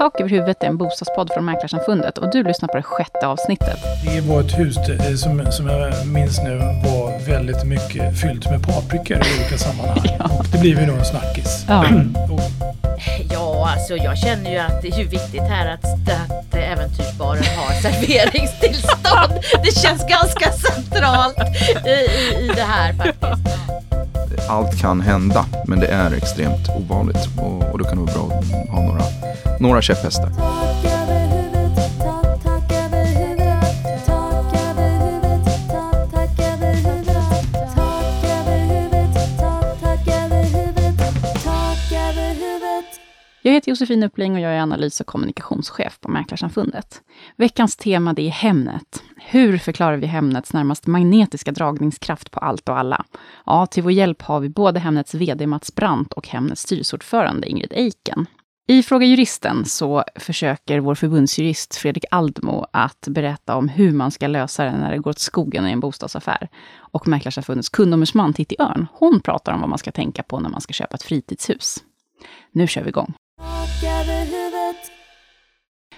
Tak över huvudet är en bostadspodd från Mäklarsamfundet och du lyssnar på det sjätte avsnittet. Det var ett hus eh, som, som jag minns nu var väldigt mycket fyllt med paprikor i olika sammanhang. Ja. Och det blev ju då en snackis. Ja. Ja, alltså jag känner ju att det är ju viktigt här att, att äventyrsbaren har serveringstillstånd. Det känns ganska centralt i, i, i det här faktiskt. Allt kan hända, men det är extremt ovanligt och, och då kan det vara bra att ha några, några käpphästar. Jag heter Josefin Uppling och jag är analys och kommunikationschef på Mäklarsamfundet. Veckans tema det är Hemnet. Hur förklarar vi Hemnets närmast magnetiska dragningskraft på allt och alla? Ja, till vår hjälp har vi både Hemnets VD Mats Brandt och Hemnets styrelseordförande Ingrid Eiken. I Fråga Juristen så försöker vår förbundsjurist Fredrik Aldmo att berätta om hur man ska lösa det när det går åt skogen i en bostadsaffär. Och Mäklarsamfundets kundombudsman Titti Örn, hon pratar om vad man ska tänka på när man ska köpa ett fritidshus. Nu kör vi igång.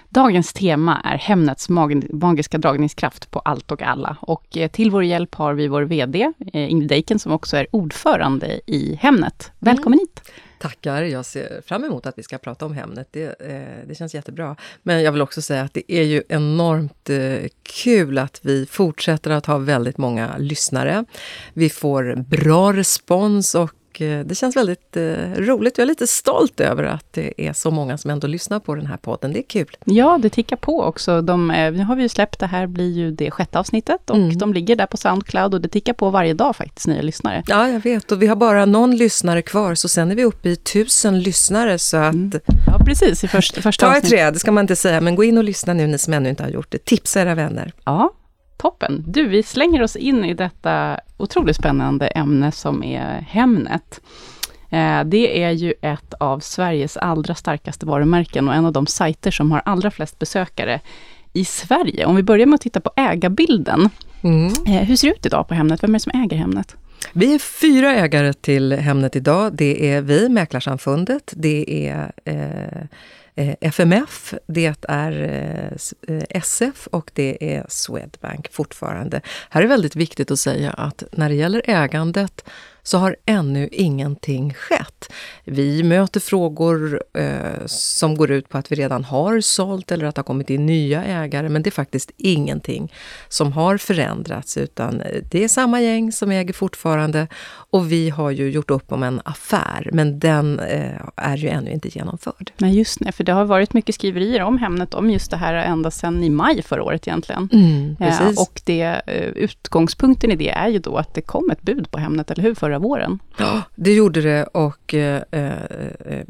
Dagens tema är Hemnets mag- magiska dragningskraft på allt och alla. Och eh, till vår hjälp har vi vår VD, eh, Ingrid Eiken, som också är ordförande i Hemnet. Välkommen hit! Tackar, jag ser fram emot att vi ska prata om Hemnet. Det, eh, det känns jättebra. Men jag vill också säga att det är ju enormt eh, kul att vi fortsätter att ha väldigt många lyssnare. Vi får bra respons och eh, det känns väldigt eh, roligt. Jag är lite stolt över att det är så många som ändå lyssnar på den här podden. Det är kul. Ja, det tickar på också. De, eh, nu har vi ju släppt, det här blir ju det sjätte avsnittet och Mm. de ligger där på Soundcloud och det tickar på varje dag faktiskt, nya lyssnare. Ja, jag vet. Och vi har bara någon lyssnare kvar, så sen är vi uppe i tusen lyssnare. Så att Mm. Ja, precis, i först, första ta ett träd, det ska man inte säga. Men gå in och lyssna nu, ni som ännu inte har gjort det. Tipsa era vänner. Ja, toppen. Du, vi slänger oss in i detta otroligt spännande ämne som är Hemnet. Eh, Det är ju ett av Sveriges allra starkaste varumärken och en av de sajter som har allra flest besökare i Sverige. Om vi börjar med att titta på ägarbilden. Mm. Eh, Hur ser det ut idag på Hemnet? Vem är det som äger Hemnet? Vi är fyra ägare till Hemnet idag. Det är vi, Mäklarsamfundet, det är eh, eh, Eh, FMF, det är eh, SF eh, och det är Swedbank fortfarande. Här är väldigt viktigt att säga att när det gäller ägandet så har ännu ingenting skett. Vi möter frågor eh, som går ut på att vi redan har sålt eller att det har kommit in nya ägare, men det är faktiskt ingenting som har förändrats, utan det är samma gäng som äger fortfarande och vi har ju gjort upp om en affär, men den eh, är ju ännu inte genomförd. Nej, just det, för det har varit mycket skriverier om Hemnet, om just det här ända sedan i maj förra året egentligen. Mm, Eh, precis. Och det, eh, utgångspunkten i det är ju då att det kom ett bud på Hemnet, eller hur, förra våren? Ja, det gjorde det och eh, eh, eh,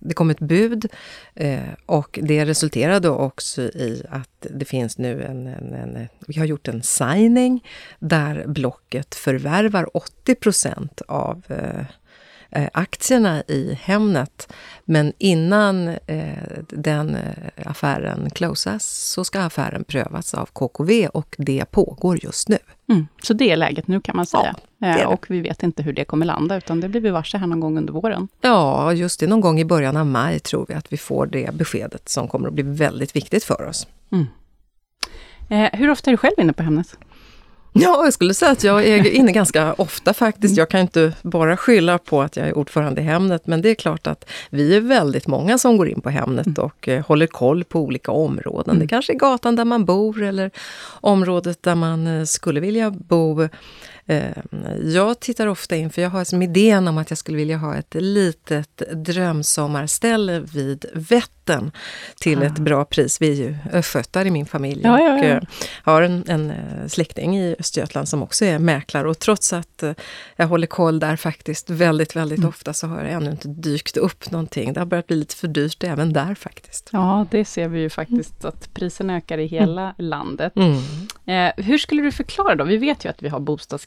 det kom ett bud eh, och det resulterade också i att det finns nu en, en, en vi har gjort en signing där Blocket förvärvar 80% av eh, aktierna i Hemnet. Men innan eh, den eh, affären closas så ska affären prövas av KKV och det pågår just nu. Mm. Så det är läget nu kan man säga. det Eh, det. Och vi vet inte hur det kommer landa, utan det blir vi varse här någon gång under våren. Ja, just det. Någon gång i början av maj tror vi att vi får det beskedet som kommer att bli väldigt viktigt för oss. Eh, hur ofta är du själv inne på Hemnet? Ja, jag skulle säga att jag är inne ganska ofta faktiskt. Jag kan inte bara skylla på att jag är ordförande i Hemnet, men det är klart att vi är väldigt många som går in på Hemnet och eh, håller koll på olika områden. Det kanske är gatan där man bor eller området där man eh, skulle vilja bo. Eh, Jag tittar ofta in, för jag har som idén om att jag skulle vilja ha ett litet drömsommarställe vid Vättern till ett bra pris. Vi är ju östgötar i min familj Ja, ja, och ja. eh, har en, en eh, släkting i Östergötland som också är mäklare och trots att jag håller koll där faktiskt väldigt, väldigt Mm. ofta så har jag ännu inte dykt upp någonting. Det har börjat bli lite för dyrt även där faktiskt. Ja, det ser vi ju faktiskt, att priserna ökar i hela landet. Mm. Eh, hur skulle du förklara då? Vi vet ju att vi har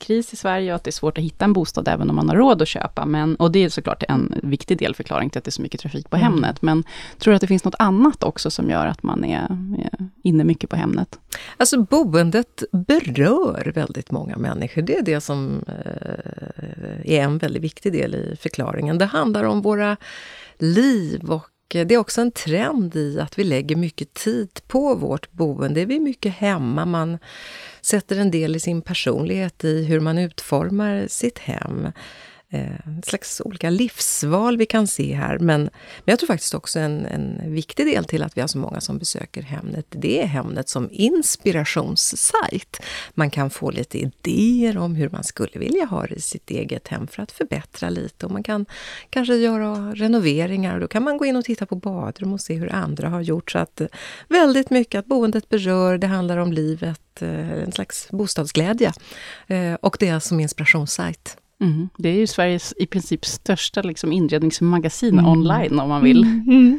bostadskris i Sverige och att det är svårt att hitta en bostad även om man har råd att köpa. Men, och det är såklart en viktig delförklaring till att det är så mycket trafik på Mm. Hemnet. Men tror du att det finns något annat också som gör att man är, är inne mycket på Hemnet? Alltså boendet berör väldigt många människor. Det är det som eh, är en väldigt viktig del i förklaringen. Det handlar om våra liv och det är också en trend i att vi lägger mycket tid på vårt boende. Vi är mycket hemma, man sätter en del i sin personlighet i hur man utformar sitt hem. Eh, ett slags olika livsval vi kan se här. Men, men jag tror faktiskt också en, en viktig del till att vi har så många som besöker Hemnet, det är Hemnet som inspirationssajt. Man kan få lite idéer om hur man skulle vilja ha det i sitt eget hem för att förbättra lite. Och man kan kanske göra renoveringar och då kan man gå in och titta på badrum och se hur andra har gjort. Så att eh, väldigt mycket att boendet berör, det handlar om livet, eh, en slags bostadsglädje. Eh, och det är som inspirationssajt. Mm. Det är ju Sveriges i princip största liksom, inredningsmagasin online om man vill.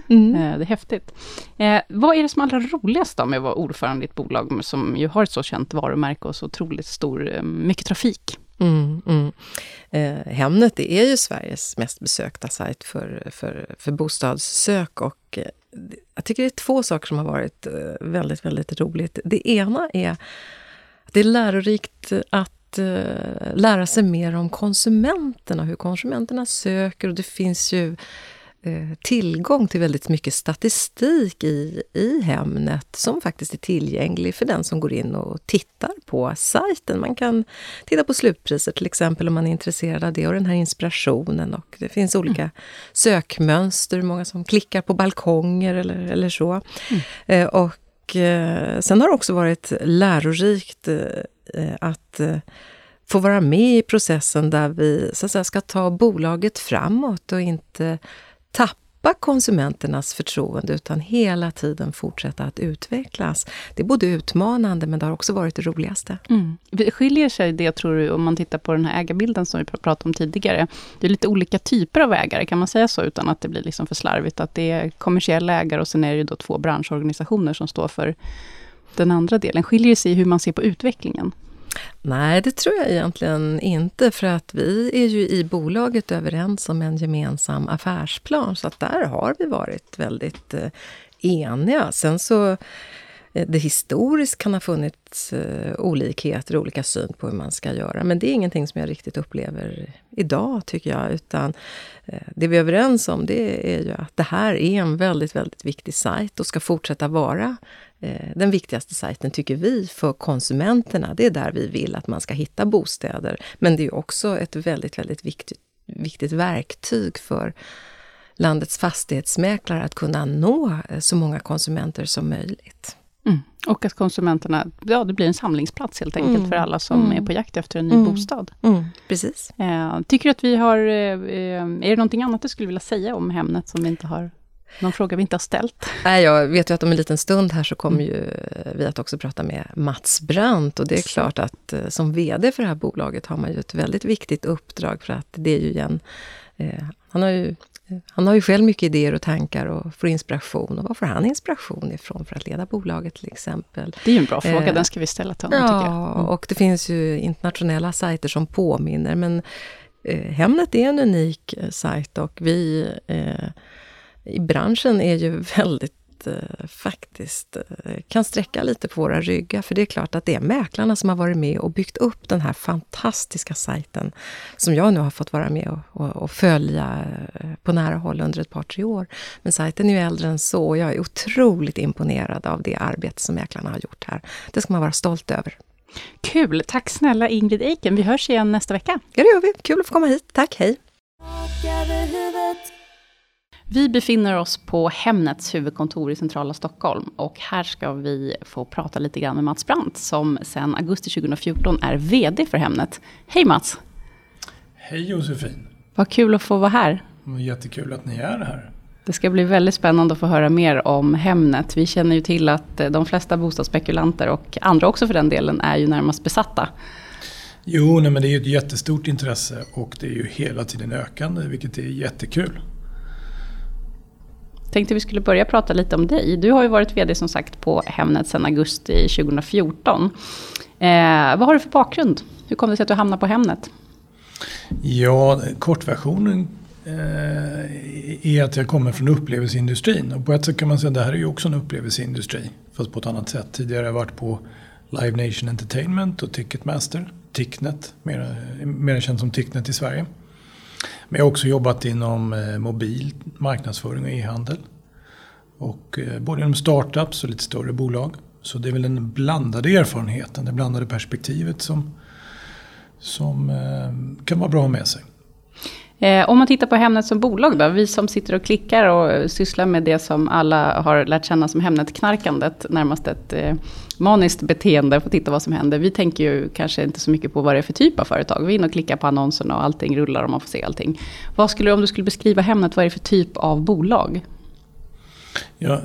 Eh, Det är häftigt. Eh, vad är det som är allra roligast då med att vara ordförande i ett bolag som ju har ett så känt varumärke och så otroligt stor, eh, mycket trafik? Mm, mm. Eh, Hemnet det är ju Sveriges mest besökta sajt för, för, för bostadssök och eh, jag tycker det är två saker som har varit eh, väldigt, väldigt roligt. Det ena är att det är lärorikt att eh, lära sig mer om konsumenterna, hur konsumenterna söker och det finns ju eh, tillgång till väldigt mycket statistik i, i Hemnet som faktiskt är tillgänglig för den som går in och tittar på sajten. Man kan titta på slutpriser till exempel om man är intresserad av det och den här inspirationen och det finns olika sökmönster, hur många som klickar på balkonger eller, eller så. Eh, och sen har det också varit lärorikt Eh, att eh, få vara med i processen där vi så att säga, ska ta bolaget framåt och inte tappa konsumenternas förtroende utan hela tiden fortsätta att utvecklas. Det är både utmanande men det har också varit det roligaste. Mm. Skiljer sig det, tror du, om man tittar på den här ägarbilden som vi pratade om tidigare? Det är lite olika typer av ägare, kan man säga så, utan att det blir liksom för slarvigt? Att det är kommersiella ägare och sen är det ju då två branschorganisationer som står för den andra delen. Skiljer det sig hur man ser på utvecklingen? Nej, det tror jag egentligen inte för att vi är ju i bolaget överens om en gemensam affärsplan så att där har vi varit väldigt eh, eniga. Sen så eh, det historiskt kan ha funnits eh, olikheter och olika syn på hur man ska göra. Men det är ingenting som jag riktigt upplever idag, tycker jag. Utan det vi är överens om, det är ju att det här är en väldigt, väldigt viktig sajt och ska fortsätta vara den viktigaste sajten, tycker vi, för konsumenterna. Det är där vi vill att man ska hitta bostäder. Men det är också ett väldigt, väldigt viktigt, viktigt verktyg för landets fastighetsmäklare att kunna nå eh, så många konsumenter som möjligt. Mm. Och att konsumenterna, ja det blir en samlingsplats helt enkelt Mm. för alla som Mm. är på jakt efter en ny Mm. bostad. Precis. Eh, tycker du att vi har, eh, eh, är det någonting annat du skulle vilja säga om Hemnet som vi inte har, någon fråga vi inte har ställt? Nej, jag vet ju att om en liten stund här så kommer ju eh, vi att också prata med Mats Brandt och det är klart att eh, som VD för det här bolaget har man ju ett väldigt viktigt uppdrag för att det är ju en... Eh, han har ju han har ju själv mycket idéer och tankar och får inspiration. Och var får han inspiration ifrån för att leda bolaget till exempel? Det är ju en bra fråga, Eh, den ska vi ställa till honom tycker jag. Ja, Mm. och det finns ju internationella sajter som påminner. Men eh, Hemnet är en unik eh, sajt och vi eh, i branschen är ju väldigt eh, faktiskt eh, kan sträcka lite på våra ryggar. För det är klart att det är mäklarna som har varit med och byggt upp den här fantastiska sajten som jag nu har fått vara med och, och, och följa eh, på nära håll under ett par, tre år. Men sajten är ju äldre än så och jag är otroligt imponerad av det arbete som mäklarna har gjort här. Det ska man vara stolt över. Kul! Tack snälla Ingrid Eiken. Vi hörs igen nästa vecka. Ja, det gör vi. Kul att få komma hit. Tack, hej! Vi befinner oss på Hemnets huvudkontor i centrala Stockholm och här ska vi få prata lite grann med Mats Brandt som sedan augusti 2014 är VD för Hemnet. Hej Mats! Hej Josefin! Vad kul att få vara här. Jättekul att ni är här. Det ska bli väldigt spännande att få höra mer om Hemnet. Vi känner ju till att eh, de flesta bostadsspekulanter och andra också för den delen är ju närmast besatta. Jo, nej, men det är ju ett jättestort intresse och det är ju hela tiden ökande, vilket är jättekul. Tänkte vi skulle börja prata lite om dig. Du har ju varit VD som sagt på Hemnet sedan augusti 2014. Eh, vad har du för bakgrund? Hur kom det sig att du hamnade på Hemnet? Ja, kortversionen eh, är att jag kommer från upplevelseindustrin. Och på ett sätt kan man säga att det här är ju också en upplevelseindustri. Fast på ett annat sätt. Tidigare har jag varit på Live Nation Entertainment och Ticketmaster. Ticknet, mer, mer känt som Ticknet i Sverige. Men jag har också jobbat inom eh, mobil marknadsföring och e-handel. Och eh, både inom startups och lite större bolag. Så det är väl den blandade erfarenheten, det blandade perspektivet som, som eh, kan vara bra att ha med sig. Eh, om man tittar på Hemnet som bolag då, vi som sitter och klickar och sysslar med det som alla har lärt känna som Hemnet-knarkandet, närmast ett eh, maniskt beteende får titta vad som händer. Vi tänker ju kanske inte så mycket på vad det är för typ av företag. Vi är inne och klickar på annonserna och allting rullar och man får se allting. Vad skulle, om du skulle beskriva Hemnet, vad är det för typ av bolag? Ja,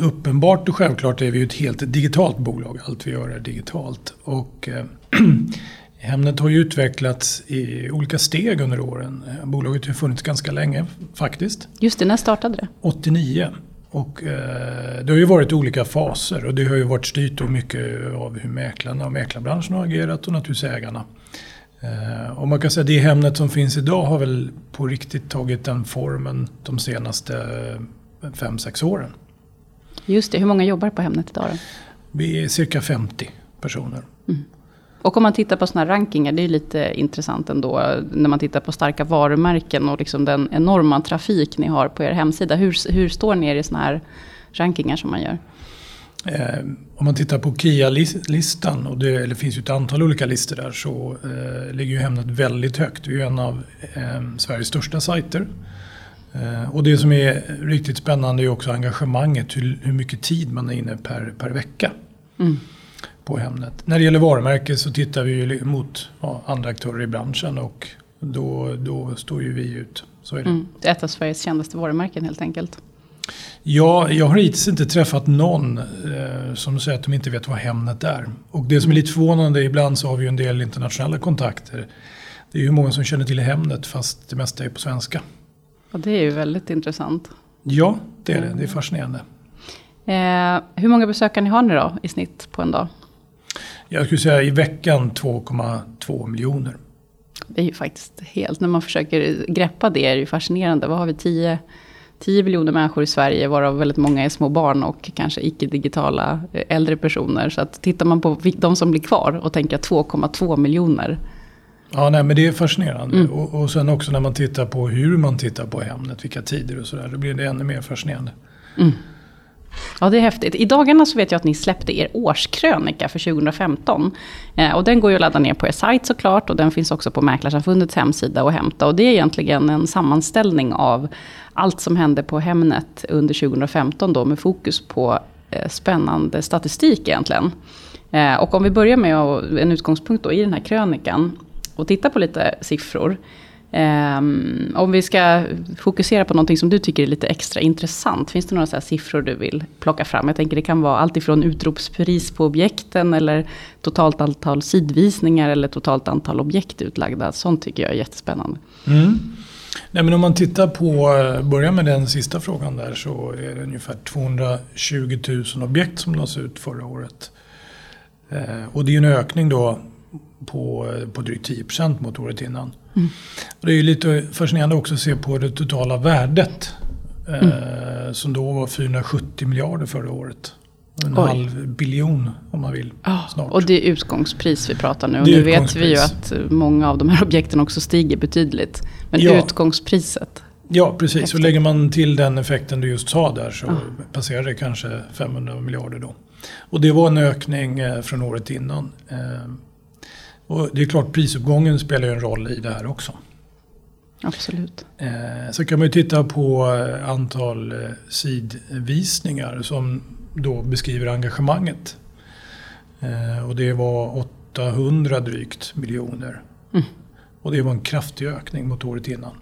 uppenbart och självklart är vi ju ett helt digitalt bolag. Allt vi gör är digitalt. Och eh, Hemnet har ju utvecklats i olika steg under åren. Bolaget har funnits ganska länge faktiskt. Just det, när startade det? 89. Och eh, det har ju varit olika faser och det har ju varit styrt mycket av hur mäklarna och mäklarbranschen har agerat och naturligtvis ägarna. Eh, och man kan säga att det Hemnet som finns idag har väl på riktigt tagit den formen de senaste 5-6 åren. Just det, hur många jobbar på Hemnet idag då? Vi är cirka 50 personer. Och om man tittar på sådana rankingar, det är lite intressant ändå. När man tittar på starka varumärken och liksom den enorma trafik ni har på er hemsida. Hur, hur står ni er i sådana här rankingar som man gör? Eh, om man tittar på KIA-listan, och det, det finns ju ett antal olika listor där, så eh, ligger ju Hemnet väldigt högt. Vi är ju en av eh, Sveriges största sajter. Eh, och det som är riktigt spännande är också engagemanget, hur, hur mycket tid man är inne per, per vecka Mm. På Hemnet. När det gäller varumärke så tittar vi ju mot ja, andra aktörer i branschen och då, då står ju vi ut. Så är det. Mm. Det är ett av Sveriges kändaste varumärken helt enkelt. Ja, jag har hittills inte träffat någon eh, som säger att de inte vet vad Hemnet är. Och det som är lite förvånande, ibland så har vi ju en del internationella kontakter. Det är ju många som känner till Hemnet fast det mesta är på svenska. Och det är ju väldigt intressant. Ja, det är det. Det är fascinerande. Eh, hur många besökare ni har ni då i snitt på en dag? Jag skulle säga i veckan 2,2 miljoner. Det är ju faktiskt helt, när man försöker greppa det är det ju fascinerande. Vad har vi, 10, 10 miljoner människor i Sverige, varav väldigt många är små barn och kanske icke-digitala eh, äldre personer. Så att tittar man på de som blir kvar och tänker 2,2 miljoner. Ja, nej, men det är fascinerande. Mm. Och, och sen också när man tittar på hur man tittar på Hemnet, vilka tider och sådär, då blir det ännu mer fascinerande. Ja, det är häftigt. I dagarna så vet jag att ni släppte er årskrönika för 2015. Eh, och den går ju att ladda ner på er sajt såklart. Och den finns också på Mäklarsamfundets hemsida att hämta. Och det är egentligen en sammanställning av allt som hände på Hemnet under 2015 då. Med fokus på eh, spännande statistik egentligen. Eh, och om vi börjar med en utgångspunkt då i den här krönikan. Och titta på lite siffror. Um, om vi ska fokusera på någonting som du tycker är lite extra intressant. Finns det några så här siffror du vill plocka fram? Jag tänker det kan vara allt ifrån utropspris på objekten eller totalt antal sidvisningar eller totalt antal objekt utlagda. Sånt tycker jag är jättespännande. Mm. Nej, men om man tittar på, eh, börjar med den sista frågan där, så är det ungefär 220 000 objekt som lades ut förra året. Eh, och det är en ökning då på, eh, på drygt 10% mot året innan. Och det är ju lite fascinerande också att se på det totala värdet. Eh, Som då var 470 miljarder förra året. En Oj. halv biljon om man vill. snart. Och det är utgångspris vi pratar nu. Och nu vet vi ju att många av de här objekten också stiger betydligt. Men Ja. utgångspriset. Ja, precis. Så Häftigt. lägger man till den effekten du just sa där så Ja. passerar det kanske 500 miljarder då. Och det var en ökning eh, från året innan. Och det är klart, prisuppgången spelar ju en roll i det här också. Absolut. Eh, Så kan man ju titta på eh, antal eh, sidvisningar som då beskriver engagemanget. Eh, Och det var 800 drygt miljoner. Mm. Och det var en kraftig ökning mot året innan.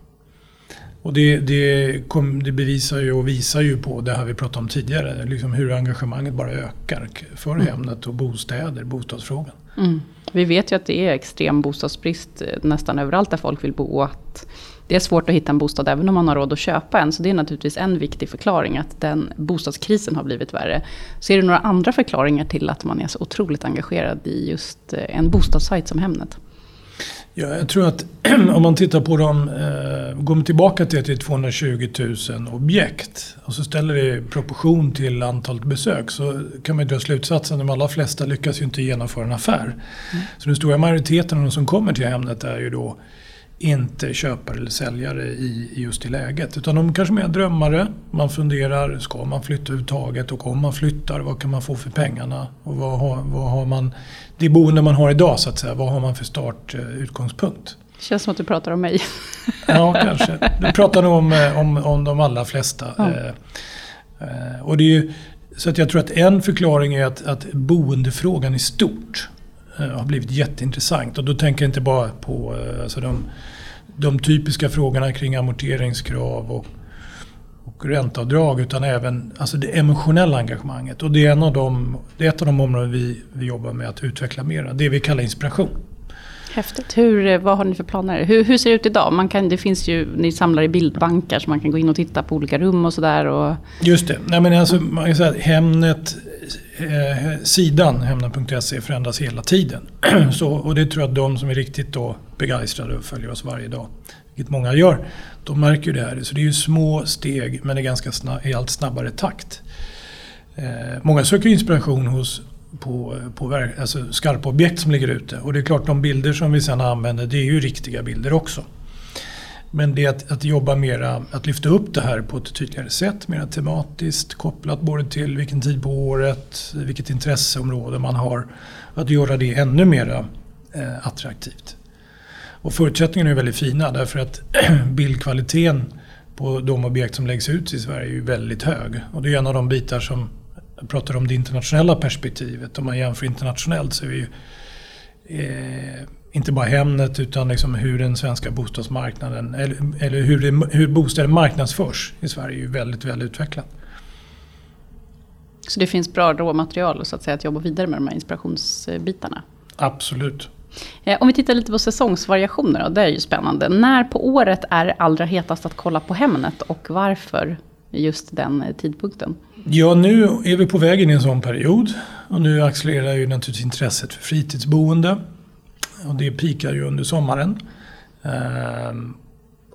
Och det, det, kom, det bevisar ju och visar ju på det här vi pratade om tidigare. Liksom hur engagemanget bara ökar för Mm. Hemnet och bostäder, bostadsfrågan. Mm. Vi vet ju att det är extrem bostadsbrist eh, nästan överallt där folk vill bo. Och att det är svårt att hitta en bostad även om man har råd att köpa en. Så det är naturligtvis en viktig förklaring att den bostadskrisen har blivit värre. Ser du några andra förklaringar till att man är så otroligt engagerad i just eh, en bostadssajt som Hemnet? Ja, jag tror att om man tittar på dem, eh, går man tillbaka till att det är 220 000 objekt och så ställer det i proportion till antalet besök så kan man dra slutsatsen att de allra flesta lyckas ju inte genomföra en affär. Så den stora majoriteten av de som kommer till Hemnet är ju då inte köpare eller säljare i, just i läget. Utan de kanske mer är drömmare. Man funderar, ska man flytta överhuvudtaget? Och om man flyttar, vad kan man få för pengarna? Och vad har, vad har man, det boende man har idag så att säga, vad har man för startutgångspunkt? Känns som att du pratar om mig. Ja, kanske. Du pratar nog om, eh, om, om de allra flesta. Ja. Eh, eh, och det är ju, så att jag tror att en förklaring är att, att boendefrågan i stort eh, har blivit jätteintressant. Och då tänker jag inte bara på eh, alltså de, de typiska frågorna kring amorteringskrav och, och ränteavdrag utan även alltså det emotionella engagemanget. Och det är, en av de, det är ett av de områden vi, vi jobbar med att utveckla mera. Det vi kallar inspiration. Häftigt. Hur, eh, vad har ni för planer? Hur, hur ser det ut idag? Man kan, det finns ju, ni samlar i bildbankar så man kan gå in och titta på olika rum och sådär. Och, Just det. Nej, men alltså, man kan säga att Hemnet, eh, sidan hemna.se, förändras hela tiden. Så, och det tror jag att de som är riktigt då begeistrade och följer oss varje dag, vilket många gör, de märker ju det här. Så det är ju små steg men det är ganska snabb, i allt snabbare takt. Eh, många söker inspiration hos på, på verk- alltså skarpa objekt som ligger ute. Och det är klart de bilder som vi sedan använder det är ju riktiga bilder också. Men det är att, att jobba mera, att lyfta upp det här på ett tydligare sätt, mera tematiskt kopplat både till vilken tid på året, vilket intresseområde man har. Att göra det ännu mera eh, attraktivt. Och förutsättningarna är väldigt fina därför att bildkvaliteten på de objekt som läggs ut i Sverige är ju väldigt hög. Och det är en av de bitar som jag pratar om det internationella perspektivet. Om man jämför internationellt så är vi ju eh, inte bara Hemnet utan liksom hur den svenska bostadsmarknaden eller, eller hur, det, hur bostäder marknadsförs i Sverige är ju väldigt väl utvecklat. så det finns bra råmaterial så att säga att jobba vidare med de här inspirationsbitarna. Absolut. Eh, Om vi tittar lite på säsongsvariationer då, det är ju spännande. När på året är det allra hetast att kolla på Hemnet och varför just den tidpunkten? Ja, nu är vi på väg in i en sån period. Och nu accelererar ju naturligtvis intresset för fritidsboende. Och det pikar ju under sommaren. Ehm,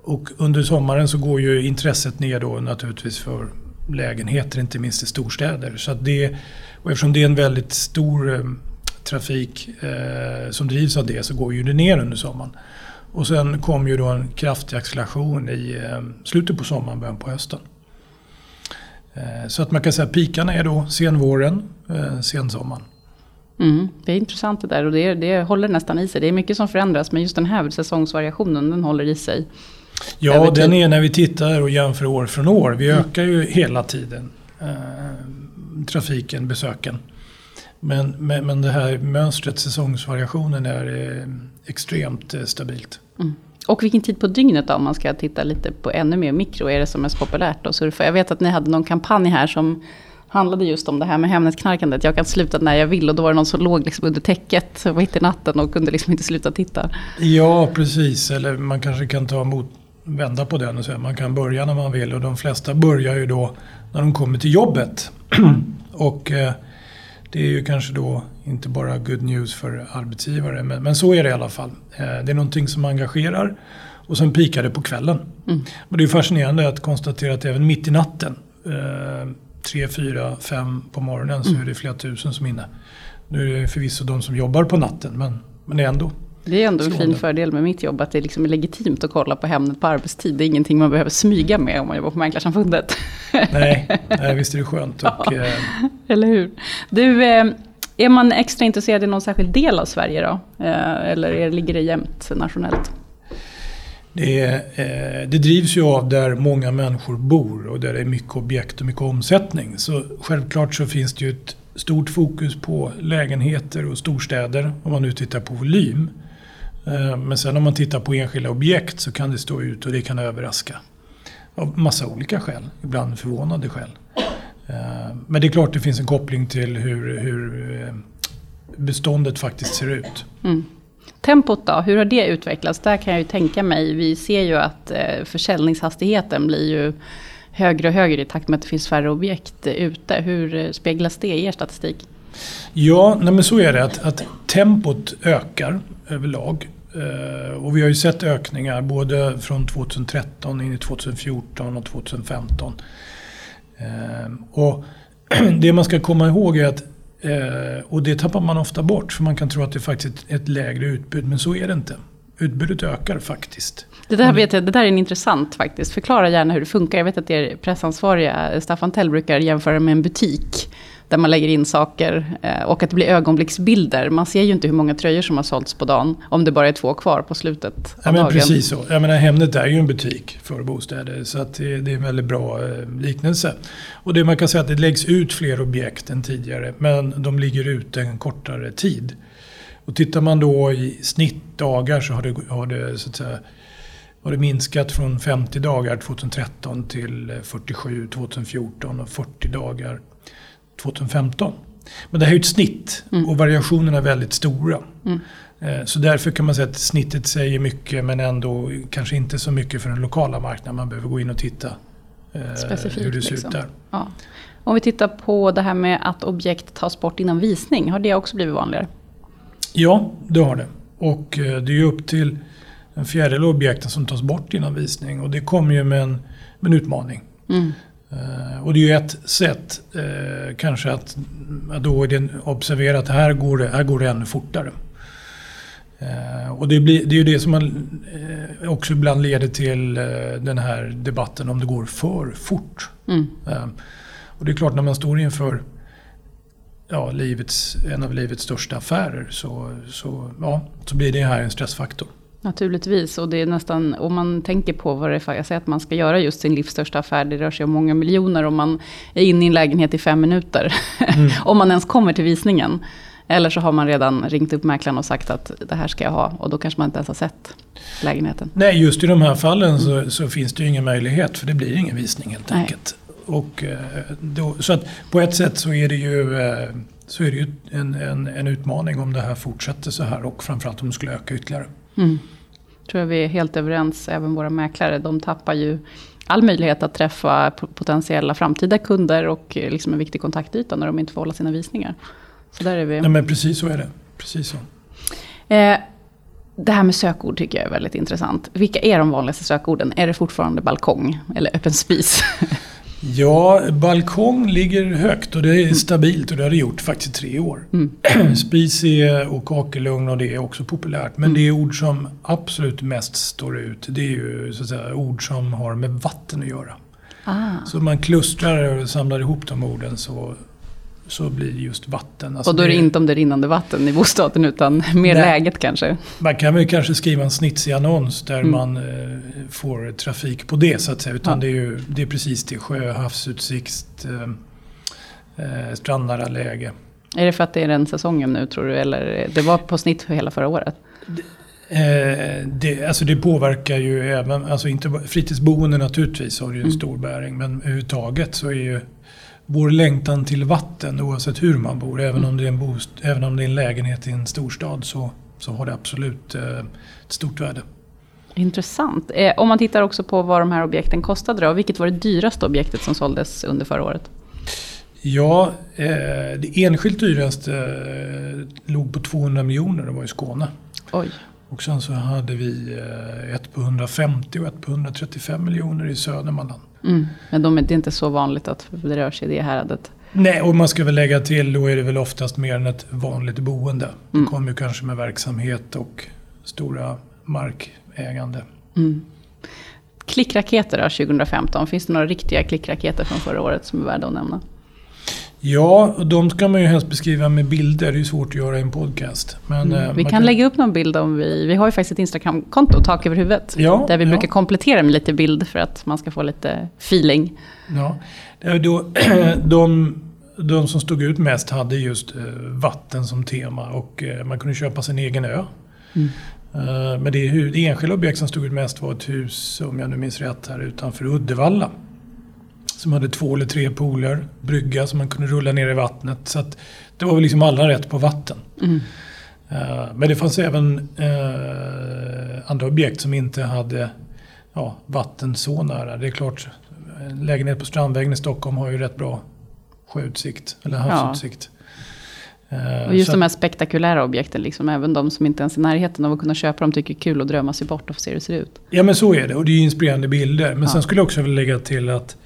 och under sommaren så går ju intresset ner då naturligtvis för lägenheter, inte minst i storstäder. Så att det, och eftersom det är en väldigt stor ehm, trafik eh, som drivs av det så går ju det ner under sommaren. Och sen kom ju då en kraftig acceleration i eh, slutet på sommaren, början på hösten. Eh, Så att man kan säga att pikarna är då senvåren, eh, sensommaren. Mm, det är intressant det där och det, det håller nästan i sig. Det är mycket som förändras men just den här säsongsvariationen den håller i sig. Ja, den är när vi tittar och jämför år från år. Vi ökar ju hela tiden eh, trafiken, besöken. Men, men, men det här mönstret, säsongsvariationen är eh, extremt eh, stabilt. Och vilken tid på dygnet då om man ska titta lite på ännu mer mikro är det som är så populärt att surfa? Jag vet att ni hade någon kampanj här som handlade just om det här med Hemnetknarkandet. Jag kan sluta när jag vill och då var det någon som låg liksom under täcket mitt i natten och kunde liksom inte sluta titta. Ja, precis. Eller man kanske kan ta emot, vända på den och säga man kan börja när man vill. Och de flesta börjar ju då när de kommer till jobbet. och eh, det är ju kanske då inte bara good news för arbetsgivare. Men, men så är det i alla fall. Eh, det är någonting som engagerar. Och sen pikar det på kvällen. Mm. Och det är fascinerande att konstatera att även mitt i natten, eh, tre, fyra, fem på morgonen, så är det flera tusen som är inne. Nu är det förvisso de som jobbar på natten, men, men det är ändå. Det är ändå en fin fördel med mitt jobb att det liksom är legitimt att kolla på Hemnet på arbetstid. Det är ingenting man behöver smyga med om man jobbar på Mäklarsamfundet. Nej, nej visst är det skönt. Och, eh, Eller hur? Du, eh, är man extra intresserad i någon särskild del av Sverige då? Eh, Eller ligger det jämnt nationellt? Det, eh, det drivs ju av där många människor bor och där det är mycket objekt och mycket omsättning. Så självklart så finns det ju ett stort fokus på lägenheter och storstäder om man nu tittar på volym. Eh, Men sen om man tittar på enskilda objekt så kan det stå ut och det kan överraska. Av massa olika skäl, ibland förvånande skäl. Eh, Men det är klart det finns en koppling till hur, hur eh, beståndet faktiskt ser ut. Mm. Tempot då, hur har det utvecklats? Där kan jag ju tänka mig, vi ser ju att eh, försäljningshastigheten blir ju högre och högre i takt med att det finns färre objekt ute. Hur eh, speglas det i er statistik? Ja, nej men så är det. Att, att tempot ökar överlag. Eh, och vi har ju sett ökningar både från 2013 in i 2014 och 2015. Och det man ska komma ihåg är att, eh, och det tappar man ofta bort, för man kan tro att det faktiskt är ett lägre utbud, men så är det inte. utbudet ökar faktiskt. Det där, vet jag, det där är intressant faktiskt. Förklara gärna hur det funkar. Jag vet att er pressansvariga Staffan Tell brukar jämföra med en butik. Där man lägger in saker eh, och att det blir ögonblicksbilder. Man ser ju inte hur många tröjor som har sålts på dagen. Om det bara är två kvar på slutet av Ja, men dagen. precis så. Jag menar, Hemnet är ju en butik för bostäder. Så att det, det är en väldigt bra eh, liknelse. Och det man kan säga att det läggs ut fler objekt än tidigare. Men de ligger ute en kortare tid. Och tittar man då i snittdagar så har det, har det, så att säga, har det minskat från 50 dagar 2013 till eh, 47 2014 och 40 dagar 2015. Men det här är ju ett snitt och variationerna är väldigt stora. Eh, Så därför kan man säga att snittet säger mycket men ändå kanske inte så mycket för den lokala marknaden. Man behöver gå in och titta eh, Specifikt, hur det ser liksom. ut där. Ja. Om vi tittar på det här med att objekt tas bort innan visning. Har det också blivit vanligare? Ja, det har det. Och eh, det är upp till en fjärdedel av objekten som tas bort innan visning. Och det kommer ju med en, med en utmaning. Mm. Eh, Och det är ju ett sätt eh, kanske att, att då observera att här går det, här går det ännu fortare. Eh, och det, blir, det är ju det som man också ibland leder till den här debatten om det går för fort. Mm. Och det är klart när man står inför ja, livets, en av livets största affärer så, så, ja, så blir det här en stressfaktor. Naturligtvis, och det är nästan, om man tänker på vad det är för, jag säger att man ska göra just sin livs största affär, det rör sig om många miljoner om man är inne i en lägenhet i fem minuter. om man ens kommer till visningen. Eller så har man redan ringt upp mäklaren och sagt att det här ska jag ha, och då kanske man inte ens har sett lägenheten. Nej, just i de här fallen så, så finns det ju ingen möjlighet för det blir ingen visning helt Nej. enkelt. Och, eh, då, så att på ett sätt så är det ju, eh, så är det ju en, en, en utmaning om det här fortsätter så här och framförallt om det skulle öka ytterligare. Mm. Tror jag vi är helt överens, även våra mäklare. De tappar ju all möjlighet att träffa potentiella framtida kunder och eh, liksom en viktig kontaktyta när de inte får hålla sina visningar. Så där är vi. Nej, men precis så är det. Precis så. Eh, det här med sökord tycker jag är väldigt intressant. Vilka är de vanligaste sökorden? Är det fortfarande balkong eller öppen spis? Ja, balkong ligger högt och det är stabilt och det har det gjort faktiskt i tre år. Spis är, och kakelugn och det är också populärt. Men det är ord som absolut mest står ut. Det är ju så att säga, ord som har med vatten att göra. Ah. Så man klustrar och samlar ihop de orden så, så blir det just vatten. Alltså och då är det inte om det rinnande vatten i bostaden utan mer Nej. läget kanske. Man kan väl kanske skriva en snitsig annons där Mm. man eh, får trafik på det så att säga. Utan Ja. det, är ju, det är precis det. Sjö, havsutsikt, eh, eh, strandnära läge. Är det för att det är den säsongen nu tror du? Eller det var på snitt för hela förra året? Eh, det, alltså det påverkar ju även, alltså inte fritidsboende naturligtvis har det ju en Mm. stor bäring. Men överhuvudtaget så är ju vår längtan till vatten oavsett hur man bor. Även, om, det är en bost, även om det är en lägenhet i en storstad så, så har det absolut eh, ett stort värde. Intressant. Eh, om man tittar också på vad de här objekten kostade då. Vilket var det dyraste objektet som såldes under förra året? Ja, eh, det enskilt dyraste låg på 200 miljoner och var i Skåne. Oj. Och sen så hade vi eh, ett på 150 och ett på 135 miljoner i Södermanland. Mm. Men de det är inte så vanligt att det rör sig i det häradet. Nej, och man ska väl lägga till, då är det väl oftast mer än ett vanligt boende. Mm. Det kommer ju kanske med verksamhet och stora markägande. Mm. Klickraketer då, 2015. Finns det några riktiga klickraketer från förra året som är värda att nämna? Ja, och de ska man ju helst beskriva med bilder. Det är svårt att göra i en podcast. Men, eh, Mm. Vi man kan lägga upp någon bild om vi... Vi har ju faktiskt ett Instagramkonto, Tak över huvudet. Ja, där vi ja. brukar komplettera med lite bild för att man ska få lite feeling. Ja, då, de, de som stod ut mest hade just eh, vatten som tema och eh, man kunde köpa sin egen ö. Mm. Eh, Men det, det enskilda objekt som stod ut mest var ett hus, om jag nu minns rätt, här utanför Uddevalla. Som hade två eller tre pooler, brygga som man kunde rulla ner i vattnet. Så att det var väl liksom alla rätt på vatten. Mm. Eh, Men det fanns även eh, andra objekt som inte hade ja, vatten så nära. Det är klart, en lägenhet på Strandvägen i Stockholm har ju rätt bra sjöutsikt, eller havsutsikt. Eh, Och just så de här spektakulära objekten, liksom, även de som inte ens är i närheten av att kunna köpa dem, tycker det är kul att drömma sig bort och få se hur det ser ut. Ja men så är det och det är ju inspirerande bilder. Men Ja. sen skulle jag också vilja lägga till att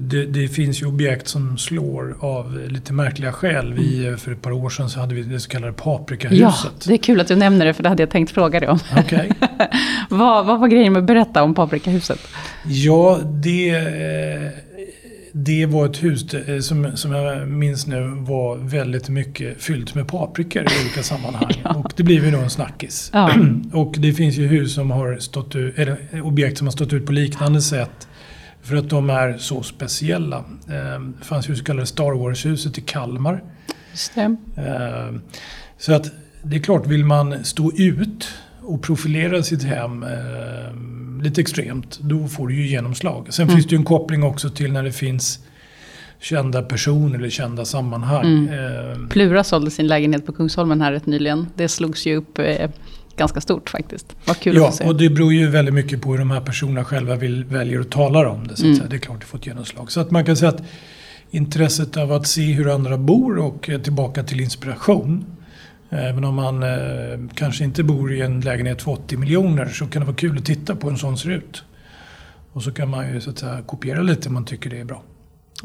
det, det finns ju objekt som slår av lite märkliga skäl. Vi, eh, för ett par år sedan så hade vi det så kallade Ja, paprikahuset. det är kul att du nämner det, för det hade jag tänkt fråga dig om. Okej. vad, vad var grejen med att berätta om Paprikahuset? Ja, det, det var ett hus eh, som, som jag minns nu var väldigt mycket fyllt med paprikor i olika sammanhang. Och det blev ju då en snackis. Ja. Och det finns ju hus som har stått ut, eller objekt som har stått ut på liknande sätt. För att de är så speciella. Eh, Det fanns ju så kallade Star Wars-huset i Kalmar. Det. Eh, Så att det är klart, vill man stå ut och profilera sitt hem eh, lite extremt, då får du ju genomslag. Sen Mm. finns det ju en koppling också till när det finns kända personer eller kända sammanhang. Mm. Plura sålde sin lägenhet på Kungsholmen här rätt nyligen. Det slogs ju upp ganska stort faktiskt. Vad kul Ja, att se. och det beror ju väldigt mycket på hur de här personerna själva vill, väljer att tala om det. Så att Mm. säga. Det är klart det får ett genomslag. Så att man kan säga att intresset av att se hur andra bor och tillbaka till inspiration. Även om man eh, kanske inte bor i en lägenhet för 80 miljoner så kan det vara kul att titta på hur en sån ser ut. Och så kan man ju så att säga, kopiera lite om man tycker det är bra.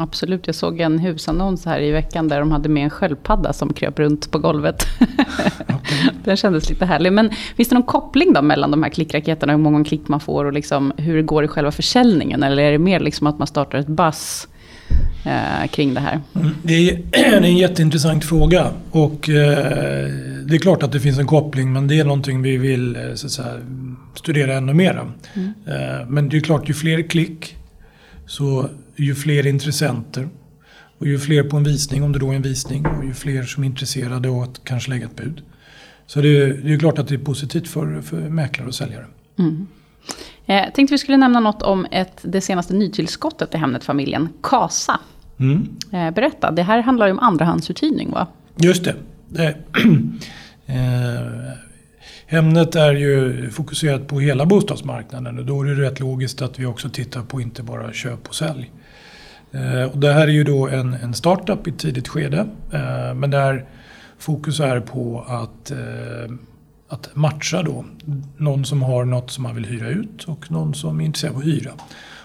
Absolut, jag såg en husannons här i veckan där de hade med en sköldpadda som kröp runt på golvet. Den kändes lite härlig. Men finns det någon koppling då mellan de här klickraketerna, hur många klick man får och liksom hur det går i själva försäljningen? Eller är det mer liksom att man startar ett buzz eh, kring det här? Mm, Det är, det är en jätteintressant fråga. Och eh, det är klart att det finns en koppling men det är någonting vi vill eh, säga, studera ännu mera. Eh, men det är klart, ju fler klick så ju fler intressenter. Och ju fler på en visning, om det då är en visning, och ju fler som är intresserade och att kanske lägga ett bud. Så det är, det är klart att det är positivt för, för mäklare och säljare. Mm. Eh, tänkte vi skulle nämna något om ett, det senaste nytillskottet i Hemnet-familjen, Kasa. Mm. Eh, berätta, det här handlar ju om andrahandsuthyrning va? Just det. Ämnet Hemnet är ju fokuserat på hela bostadsmarknaden och då är det rätt logiskt att vi också tittar på inte bara köp och sälj. Eh, och det här är ju då en, en startup i ett tidigt skede eh, men där fokus är på att, eh, att matcha då någon som har något som man vill hyra ut och någon som är intresserad av att hyra.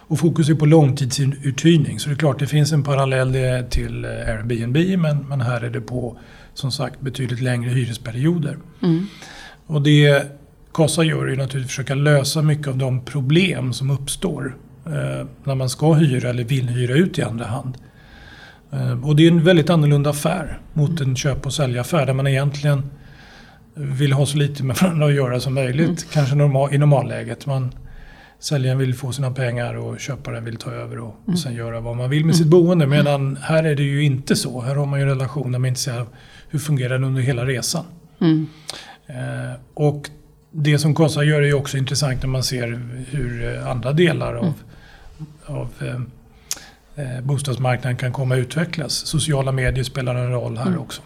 Och fokus är på långtidsuthyrning så det är klart det finns en parallell till Airbnb men, men här är det på som sagt betydligt längre hyresperioder. Mm. Och det Kasa gör är naturligtvis att försöka lösa mycket av de problem som uppstår eh, när man ska hyra eller vill hyra ut i andra hand. Eh, och det är en väldigt annorlunda affär mot en köp och säljaffär där man egentligen vill ha så lite med varandra att göra som möjligt. Kanske normal, i normalläget. Man, säljaren vill få sina pengar och köparen vill ta över och, och sen göra vad man vill med sitt boende. Medan här är det ju inte så. Här har man ju en relation där man är intresserad av hur fungerar den under hela resan. Mm. Eh, och det som Kasa gör är ju också intressant när man ser hur eh, andra delar av, av eh, eh, bostadsmarknaden kan komma att utvecklas. Sociala medier spelar en roll här Mm. också.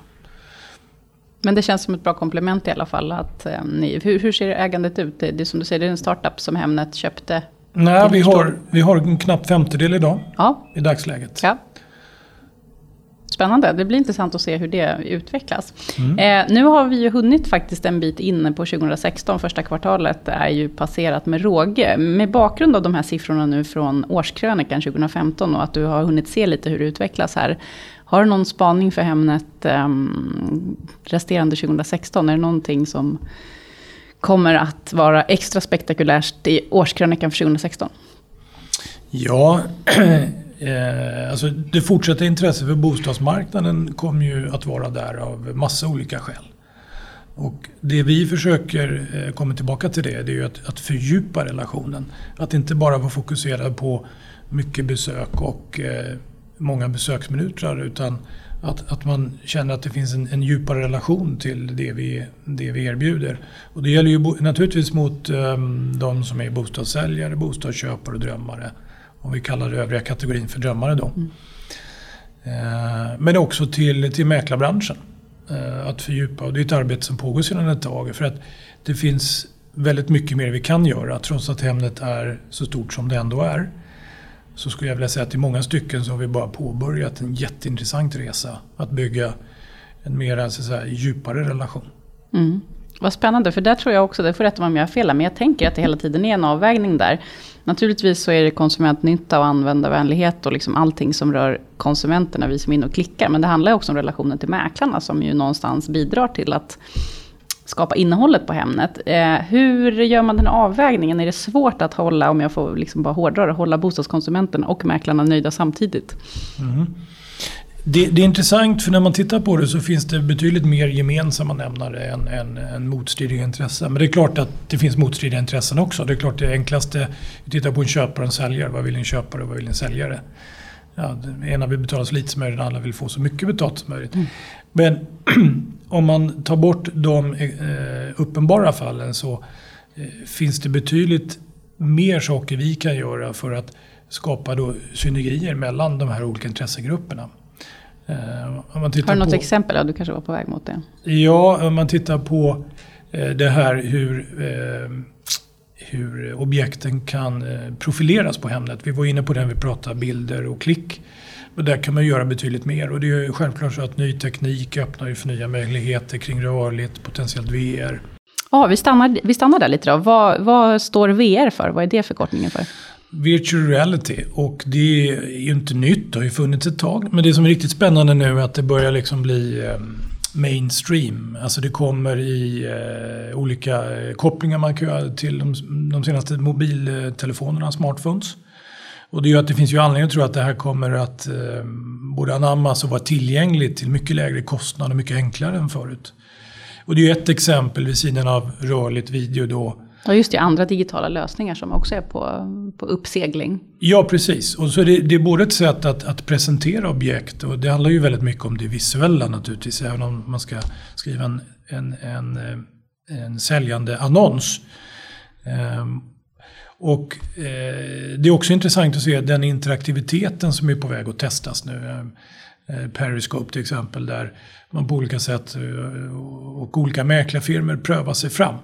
Men det känns som ett bra komplement i alla fall. Att, eh, ni, hur, hur ser ägandet ut? Det, det är som du säger, det är en startup som Hemnet köpte. Nej, vi har, vi har en knapp femtedel idag Ja, i dagsläget. ja. Spännande, det blir intressant att se hur det utvecklas. Mm. Eh, nu har vi ju hunnit faktiskt en bit inne på 2016, första kvartalet är ju passerat med råge. Med bakgrund av de här siffrorna nu från årskrönikan 2015 och att du har hunnit se lite hur det utvecklas här. Har du någon spaning för Hemnet eh, resterande 2016? Är det någonting som kommer att vara extra spektakulärt i årskrönikan för 2016? Ja, eh, alltså det fortsatta intresset för bostadsmarknaden kommer ju att vara där av massa olika skäl. Och det vi försöker eh, komma tillbaka till det, det är ju att, att fördjupa relationen. Att inte bara vara fokuserad på mycket besök och eh, många besöksminuter utan att, att man känner att det finns en, en djupare relation till det vi, det vi erbjuder. Och det gäller ju bo, naturligtvis mot eh, de som är bostadssäljare, bostadsköpare och drömmare. Om vi kallar det övriga kategorin för drömmare då. Mm. men också till, till mäklarbranschen. Eh, att fördjupa och det är ett arbete som pågår sedan ett tag. För att det finns väldigt mycket mer vi kan göra trots att Hemnet är så stort som det ändå är. Så skulle jag vilja säga att i många stycken så har vi bara påbörjat en jätteintressant resa. Att bygga en mer alltså, så att säga, djupare relation. Mm. Vad spännande, för där tror jag också, det får rätta mig om jag har fel, men jag tänker att det hela tiden är en avvägning där. Naturligtvis så är det konsumentnytta och användarvänlighet och liksom allting som rör konsumenterna, vi som är inne och klickar. Men det handlar också om relationen till mäklarna som ju någonstans bidrar till att skapa innehållet på Hemnet. Eh, hur gör man den avvägningen? Är det svårt att hålla, om jag får liksom bara hårdra det, hålla bostadskonsumenten och mäklarna nöjda samtidigt? Mm-hmm. Det, det är intressant för när man tittar på det så finns det betydligt mer gemensamma nämnare än, än, än motstridiga intressen. Men det är klart att det finns motstridiga intressen också. Det är klart det enklaste, vi tittar på en köpare och en säljare. Vad vill en köpare och vad vill en säljare? Ja, den ena vill betala så lite som möjligt, den andra vill få så mycket betalt som möjligt. Men om man tar bort de eh, uppenbara fallen så eh, finns det betydligt mer saker vi kan göra för att skapa då synergier mellan de här olika intressegrupperna. Eh, om man tittar Har du något på, exempel? Ja, du kanske var på väg mot det. Ja, om man tittar på eh, det här hur, eh, hur objekten kan eh, profileras på Hemnet. Vi var inne på det när vi pratade bilder och klick. Men där kan man göra betydligt mer och det är självklart så att ny teknik öppnar för nya möjligheter kring rörligt, potentiellt VR. Ja, vi stannar, vi stannar där lite då. Vad, vad står VR för? Vad är det förkortningen för? Virtual reality och det är ju inte nytt, det har ju funnits ett tag. Men det som är riktigt spännande nu är att det börjar liksom bli eh, mainstream. Alltså det kommer i eh, olika eh, kopplingar man kan göra till de, de senaste mobiltelefonerna, smartphones. Och det gör att det finns ju anledning att tro att det här kommer att eh, både anammas och vara tillgängligt till mycket lägre kostnad och mycket enklare än förut. Och det är ju ett exempel vid sidan av rörligt video då Ja, just det. Andra digitala lösningar som också är på, på uppsegling. Ja, precis. Och så är det, det är både ett sätt att, att presentera objekt och det handlar ju väldigt mycket om det visuella naturligtvis. Även om man ska skriva en, en, en, eh, en säljande annons. Ehm, och eh, det är också intressant att se den interaktiviteten som är på väg att testas nu. Ehm, Eh, Periscope till exempel där man på olika sätt eh, och olika mäklarfirmor prövar sig fram.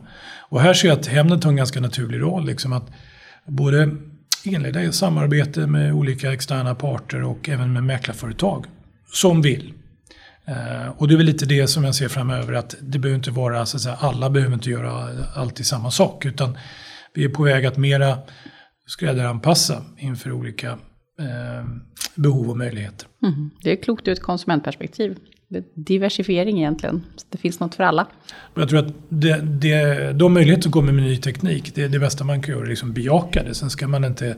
Och här ser jag att Hemnet har en ganska naturlig roll. Liksom att både inleda i samarbete med olika externa parter och även med mäklarföretag som vill. Eh, och det är väl lite det som jag ser framöver att det behöver inte vara så att säga, alla behöver inte göra alltid samma sak utan vi är på väg att mera skräddaranpassa inför olika eh, behov och möjligheter. Mm. Det är klokt ur ett konsumentperspektiv. Diversifiering egentligen. Så det finns något för alla. Jag tror att det, det, de möjligheter som kommer med ny teknik, det är det bästa man kan göra, liksom bejaka det. Sen ska man inte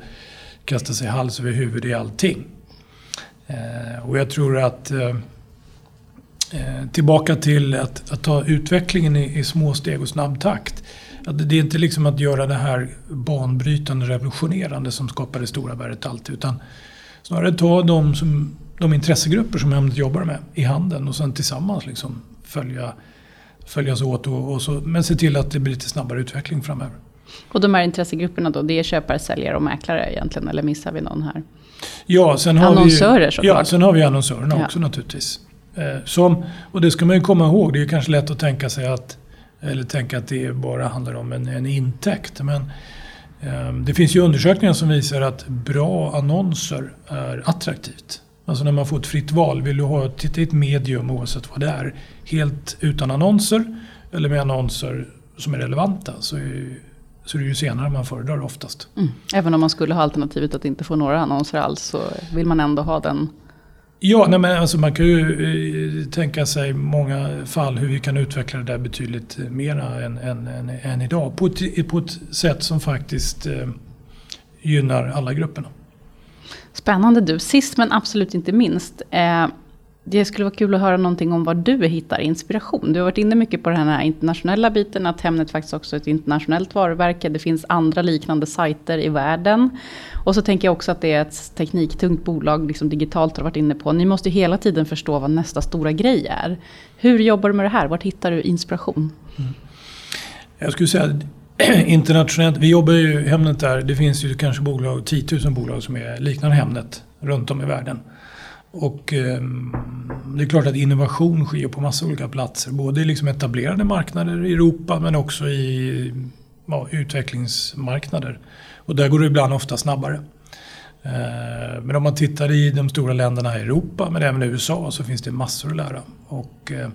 kasta sig hals över huvud i allting. Eh, och jag tror att eh, eh, tillbaka till att, att ta utvecklingen i, i små steg och snabb takt. Det är inte liksom att göra det här banbrytande, revolutionerande som skapar det stora värdet alltid. Utan snarare ta de, som, de intressegrupper som Hemnet jobbar med i handen och sen tillsammans liksom följa, följas åt. Och, och så, men se till att det blir lite snabbare utveckling framöver. Och de här intressegrupperna då, det är köpare, säljare och mäklare egentligen, eller missar vi någon här? Ja, sen har Annonsörer vi, såklart. Ja, sen har vi annonsörerna Ja. också naturligtvis. Eh, som, och det ska man ju komma ihåg, det är ju kanske lätt att tänka sig att eller tänka att det bara handlar om en, en intäkt. Men eh, det finns ju undersökningar som visar att bra annonser är attraktivt. Alltså när man får ett fritt val, vill du ha titta i ett medium oavsett vad det är, helt utan annonser eller med annonser som är relevanta så är, så är det ju senare man föredrar oftast. Mm. Även om man skulle ha alternativet att inte få några annonser alls så vill man ändå ha den. Ja, nej men alltså man kan ju eh, tänka sig många fall hur vi kan utveckla det där betydligt eh, mera än, än, än, än idag. På ett, på ett sätt som faktiskt eh, gynnar alla grupperna. Spännande du. Sist men absolut inte minst. Eh, det skulle vara kul att höra någonting om var du hittar inspiration. Du har varit inne mycket på den här internationella biten, att Hemnet faktiskt också är ett internationellt varumärke. Det finns andra liknande sajter i världen. Och så tänker jag också att det är ett tekniktungt bolag, liksom digitalt har du varit inne på. Ni måste ju hela tiden förstå vad nästa stora grej är. Hur jobbar du med det här? Vart hittar du inspiration? Mm. Jag skulle säga internationellt, vi jobbar ju Hemnet där, det finns ju kanske bolag, 10 000 bolag som är liknande Hemnet runt om i världen. Och eh, det är klart att innovation sker på massa olika platser. Både i liksom etablerade marknader i Europa men också i ja, utvecklingsmarknader. Och där går det ibland ofta snabbare. Eh, Men om man tittar i de stora länderna i Europa, men även i USA, så finns det massor att lära och eh,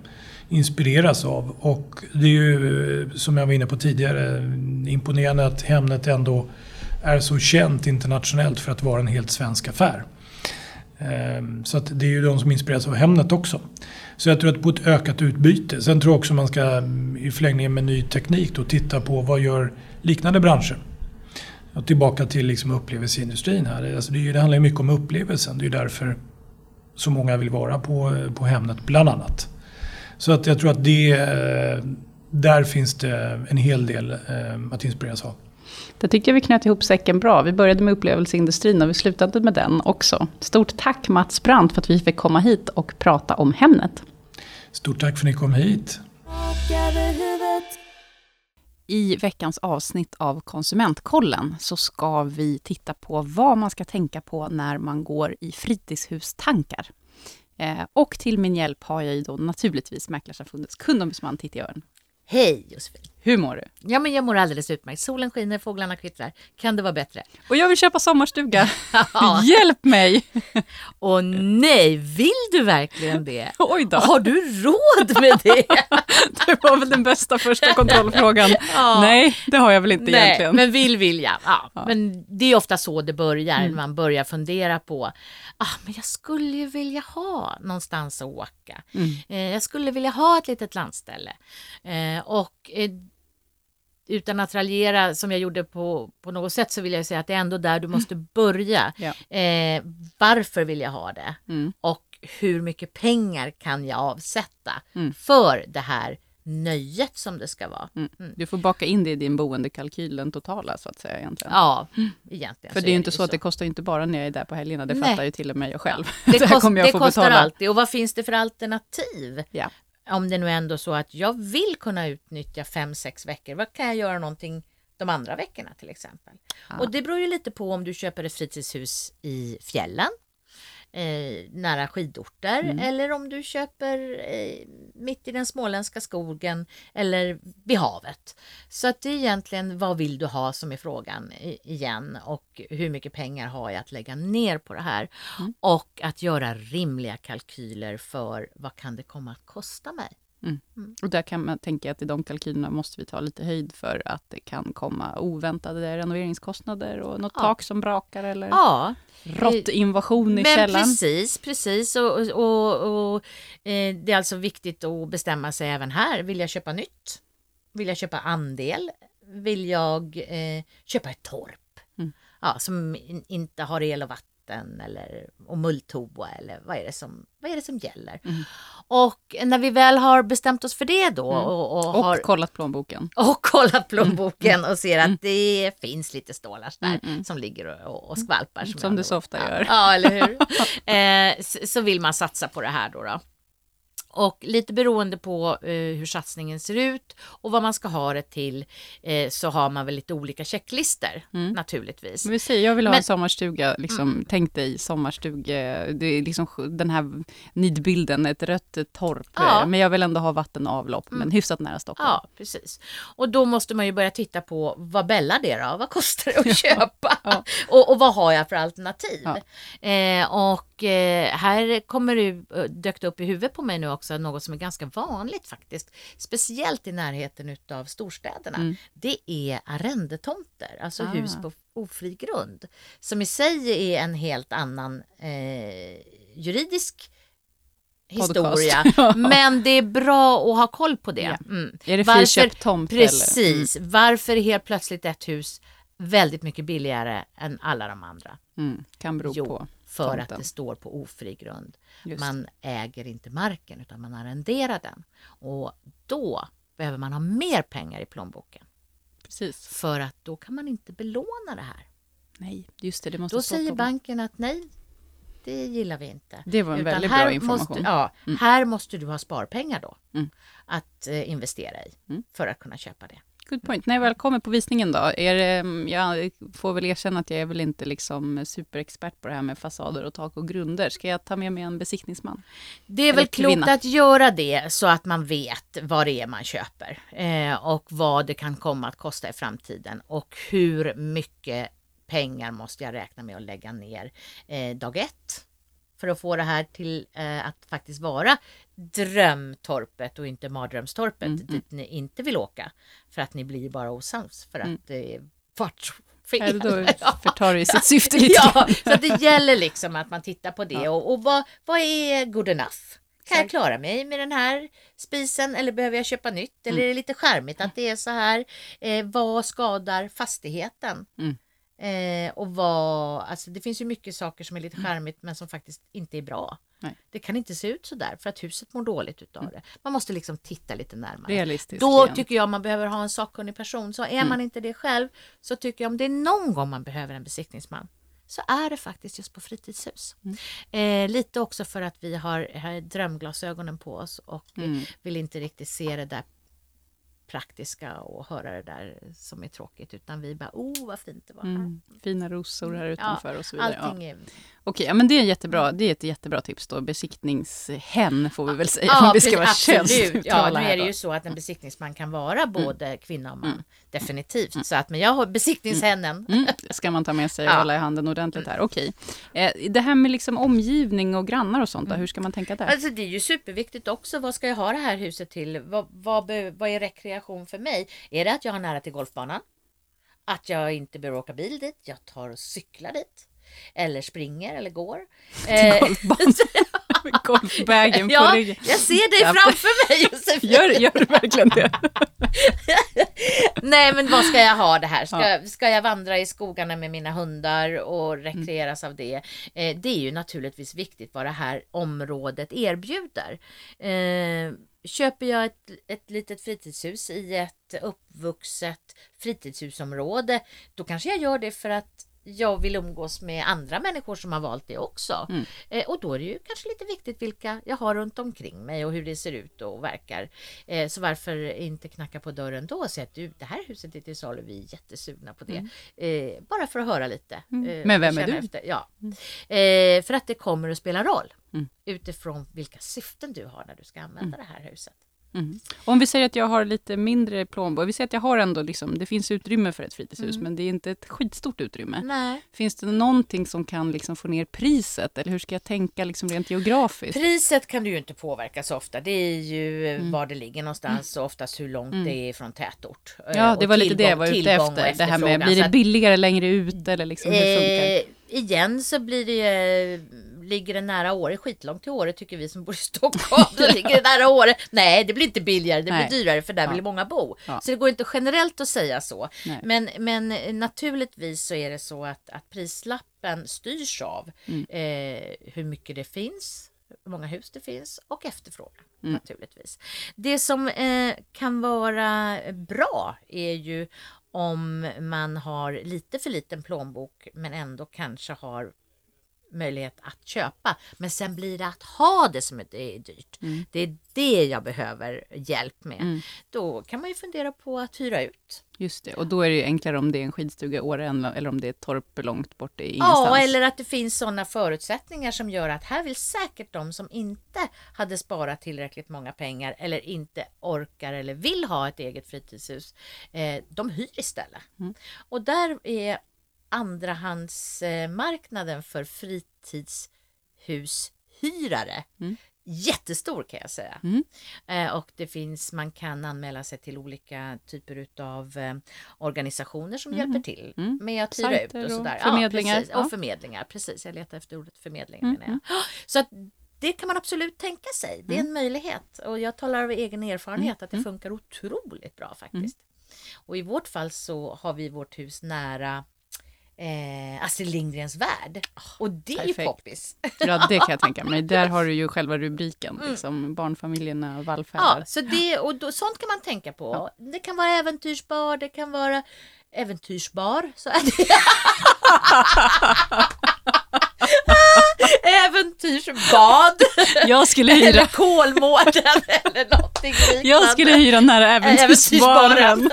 inspireras av. Och det är ju, eh, som jag var inne på tidigare, imponerande att Hemnet ändå är så känt internationellt för att vara en helt svensk affär. Ehm, så att det är ju de som inspireras av Hemnet också. Så jag tror att på ett ökat utbyte. Sen tror jag också man ska mm, i förlängningen med ny teknik då titta på vad gör liknande branscher. Och tillbaka till liksom upplevelseindustrin här. Alltså det, det handlar ju mycket om upplevelsen. Det är ju därför så många vill vara på, eh, på Hemnet bland annat. Så att jag tror att det, eh, där finns det en hel del eh, att inspireras av. Det tycker jag vi knöt ihop säcken bra. Vi började med upplevelseindustrin och vi slutade med den också. Stort tack Mats Brandt för att vi fick komma hit och prata om Hemnet. Stort tack för att ni kom hit. I veckans avsnitt av Konsumentkollen så ska vi titta på vad man ska tänka på när man går i fritidshustankar. Eh, och till min hjälp har jag ju då naturligtvis Mäklarsamfundets kundombudsman Titti Örn. Hej Josefin! Hur mår du? Ja men jag mår alldeles utmärkt. Solen skiner, fåglarna kvittrar. Kan det vara bättre? Och jag vill köpa sommarstuga. Ja. Hjälp mig! Och nej, vill du verkligen det? Oj då, Har du råd med det? det var väl den bästa första kontrollfrågan. Ja. Nej, det har jag väl inte Nej, egentligen. men vill vill jag. Ja, Men det är ofta så det börjar, när man börjar fundera på ah, men jag skulle ju vilja ha någonstans att åka. Eh, jag skulle vilja ha ett litet landställe. Eh, och eh, utan att raljera som jag gjorde på, på något sätt så vill jag säga att det är ändå där du måste börja. Ja. Eh, varför vill jag ha det? Mm. Och hur mycket pengar kan jag avsätta Mm. för det här nöjet som det ska vara? Mm. Du får baka in det i din boendekalkyl, den totala så att säga egentligen. Ja, egentligen. För så det är ju inte så att det kostar inte bara när jag är där på helgerna, det Nej. fattar ju till och med jag själv. Det, här kost, det kostar betala. alltid. Och vad finns det för alternativ? Ja. Om det nu ändå så att jag vill kunna utnyttja fem, sex veckor. Vad kan jag göra någonting de andra veckorna till exempel? Ja. Och det beror ju lite på om du köper ett fritidshus i fjällen. Eh, nära skidorter Mm. eller om du köper eh, mitt i den småländska skogen eller vid havet. Så att det är egentligen vad vill du ha som är frågan i- igen och hur mycket pengar har jag att lägga ner på det här Mm. och att göra rimliga kalkyler för vad kan det komma att kosta mig. Och där kan man tänka att i de kalkylerna måste vi ta lite höjd för att det kan komma oväntade renoveringskostnader och något Ja. tak som brakar eller Ja, råttinvasion i men källaren. precis, precis. Och, och, och, och eh, det är alltså viktigt att bestämma sig även här. Vill jag köpa nytt? Vill jag köpa andel? Vill jag eh, köpa ett torp? Mm. Ja, som in, inte har el och vatten eller och mulltoa eller vad är det som, vad är det som gäller? Mm. Och när vi väl har bestämt oss för det då Mm. och, och, Och har kollat plånboken. och kollat plånboken och ser att det finns lite stålar där Mm, mm. som ligger och, och skvalpar. Som det nog- så ofta gör. Ja, eller hur? eh, så, så vill man satsa på det här då. då. Och lite beroende på eh, hur satsningen ser ut och vad man ska ha det till eh, så har man väl lite olika checklister Mm. naturligtvis. Men vi säger, jag vill ha Men- en sommarstuga, liksom, tänk dig sommarstuga, det är liksom den här nidbilden, ett rött torp, Ja. eh, men jag vill ändå ha vatten och avlopp, men hyfsat nära Stockholm. Ja, precis. Och då måste man ju börja titta på vad bällar det då? Vad kostar det att köpa? Ja. Och, och vad har jag för alternativ? Ja. Eh, och här kommer det eh, dök det upp i huvudet på mig nu också något som är ganska vanligt faktiskt. Speciellt i närheten utav storstäderna. Mm. Det är arrendetomter, alltså Ah. hus på ofri grund. Som i sig är en helt annan eh, juridisk historia. Men det är bra att ha koll på det. Mm. Är det friköpt tomt? Precis. Varför är helt plötsligt ett hus väldigt mycket billigare än alla de andra? Mm, kan bero Jo, på. För tomten. att det står på ofri grund. Just. Man äger inte marken utan man arrenderar den. Och då behöver man ha mer pengar i plånboken. Precis. För att då kan man inte belåna det här. Nej, just det, det måste Då säger på. banken att nej, det gillar vi inte. Det var en Utan väldigt bra information. Måste, ja, Här måste du ha sparpengar då Mm. att eh, investera i Mm. för att kunna köpa det. Good point. När jag väl kommer på visningen då, är det, jag får väl erkänna att jag är väl inte liksom superexpert på det här med fasader och tak och grunder. Ska jag ta med mig en besiktningsman? Det är Eller väl klokt kvinna. att göra det så att man vet vad det är man köper eh, och vad det kan komma att kosta i framtiden och hur mycket pengar måste jag räkna med att lägga ner eh, dag ett för att få det här till eh, att faktiskt vara drömtorpet och inte mardrömstorpet Mm, dit ni inte vill åka. För att ni blir bara osams för Mm. att det vart fel. Då förtar det ju sitt syfte lite Ja, så det gäller liksom att man tittar på det Ja. och, och vad, vad är good enough? Kan jag klara mig med den här spisen eller behöver jag köpa nytt? Eller Mm. är det lite charmigt att det är så här? Eh, vad skadar fastigheten? Mm. Eh, och vad, alltså det finns ju mycket saker som är lite charmigt men som faktiskt inte är bra. Nej. Det kan inte se ut så där för att huset mår dåligt utav det. Man måste liksom titta lite närmare. Realistiskt. Då igen. tycker jag man behöver ha en sakkunnig person. Så är Mm. man inte det själv så tycker jag om det är någon gång man behöver en besiktningsman så är det faktiskt just på fritidshus. Mm. Eh, lite också för att vi har, har drömglasögonen på oss och Mm. vill inte riktigt se det där praktiska och höra det där som är tråkigt utan vi bara, oh vad fint det var här. Mm. Fina rosor här utanför och så vidare. Ja. Allting är... Okej, ja, men det är, jättebra, det är ett jättebra tips då. Besiktningshen får vi väl säga. Ja, om vi ska vara precis. Ja, könsneutrala nu här är det ju så att en besiktningsman kan vara både kvinna och man. Mm. Definitivt. Så att, men jag har besiktningshennen. Mm, det ska man ta med sig och Ja. hålla i handen ordentligt här. Okej. Eh, det här med liksom omgivning och grannar och sånt, Mm. då, hur ska man tänka där? Alltså det är ju superviktigt också. Vad ska jag ha det här huset till? Vad, vad, vad är rekreation för mig? Är det att jag har nära till golfbanan? Att jag inte behöver åka bil dit? Jag tar och cyklar dit? Eller springer eller går? Eh, Golfbanan. Med golfbagen på ja, ryggen. jag ser dig framför mig Josefin. Gör, gör du verkligen det? Nej men vad ska jag ha det här? Ska, ska jag vandra i skogarna med mina hundar och rekreeras av det? Eh, det är ju naturligtvis viktigt vad det här området erbjuder. Eh, köper jag ett, ett litet fritidshus i ett uppvuxet fritidshusområde då kanske jag gör det för att jag vill umgås med andra människor som har valt det också. Mm. Eh, och då är det ju kanske lite viktigt vilka jag har runt omkring mig och hur det ser ut och verkar. Eh, så varför inte knacka på dörren då och säga att du, det här huset är till salu, vi är jättesugna på det. Eh, bara för att höra lite. Mm. eh, Men vem är du? Efter. Ja. Eh, för att det kommer att spela roll Mm. utifrån vilka syften du har när du ska använda det här huset. Mm. Om vi säger att jag har lite mindre plånbok, vi säger att jag har ändå liksom, det finns utrymme för ett fritidshus, Mm. men det är inte ett skitstort utrymme. Nej. Finns det någonting som kan liksom få ner priset, eller hur ska jag tänka liksom rent geografiskt? Priset kan du ju inte påverka så ofta. Det är ju Mm. var det ligger någonstans och oftast hur långt det är från tätort. Eh, Ja, det var lite det jag var ute efter. Det här med, blir det billigare längre ut, eller liksom, hur funkar Eh, igen så blir det eh, Ligger det nära Åre, skitlångt till Åre tycker vi som bor i Stockholm. Så ligger det nära Åre. Nej, det blir inte billigare, det Nej. blir dyrare för där Ja. vill många bo. Ja. Så det går inte generellt att säga så. Nej. Men, men naturligtvis så är det så att, att prislappen styrs av Mm. eh, hur mycket det finns, hur många hus det finns och efterfrågan Mm. naturligtvis. Det som eh, kan vara bra är ju om man har lite för liten plånbok men ändå kanske har möjlighet att köpa. Men sen blir det att ha det som det är dyrt. Mm. Det är det jag behöver hjälp med. Mm. Då kan man ju fundera på att hyra ut. Just det, och då är det enklare om det är en skidstuga i Åre eller om det är ett torp långt bort i ingenstans. Ja, eller att det finns sådana förutsättningar som gör att här vill säkert de som inte hade sparat tillräckligt många pengar eller inte orkar eller vill ha ett eget fritidshus, eh, de hyr istället. Mm. Och där är andrahandsmarknaden för fritidshushyrare Mm. jättestor kan jag säga. Mm. Eh, och det finns, man kan anmäla sig till olika typer utav eh, organisationer som Mhm. hjälper till Mm. med att hyra Sajter ut och och sådär. förmedlingar. Ja, precis. Ja. Och förmedlingar, precis. Jag letar efter ordet förmedling Mm, menar jag. Så att det kan man absolut tänka sig. Det är en möjlighet. Och jag talar av egen erfarenhet att det Mm. funkar otroligt bra faktiskt. Och i vårt fall så har vi vårt hus nära eh, Astrid Lindgrens värld. Och det är ju perfekt. poppis. Ja, det kan jag tänka mig. Där har du ju själva rubriken, liksom, barnfamiljerna vallfärdar. Mm. Ja, så det, och då, sånt kan man tänka på. Det kan vara äventyrsbar, det kan vara äventyrsbar. Så är det. Äventyrsbad Jag skulle eller hyra, Kolmården eller någonting liknande. jag skulle hyra nära äventyrsbaren. Äventyrsbaren.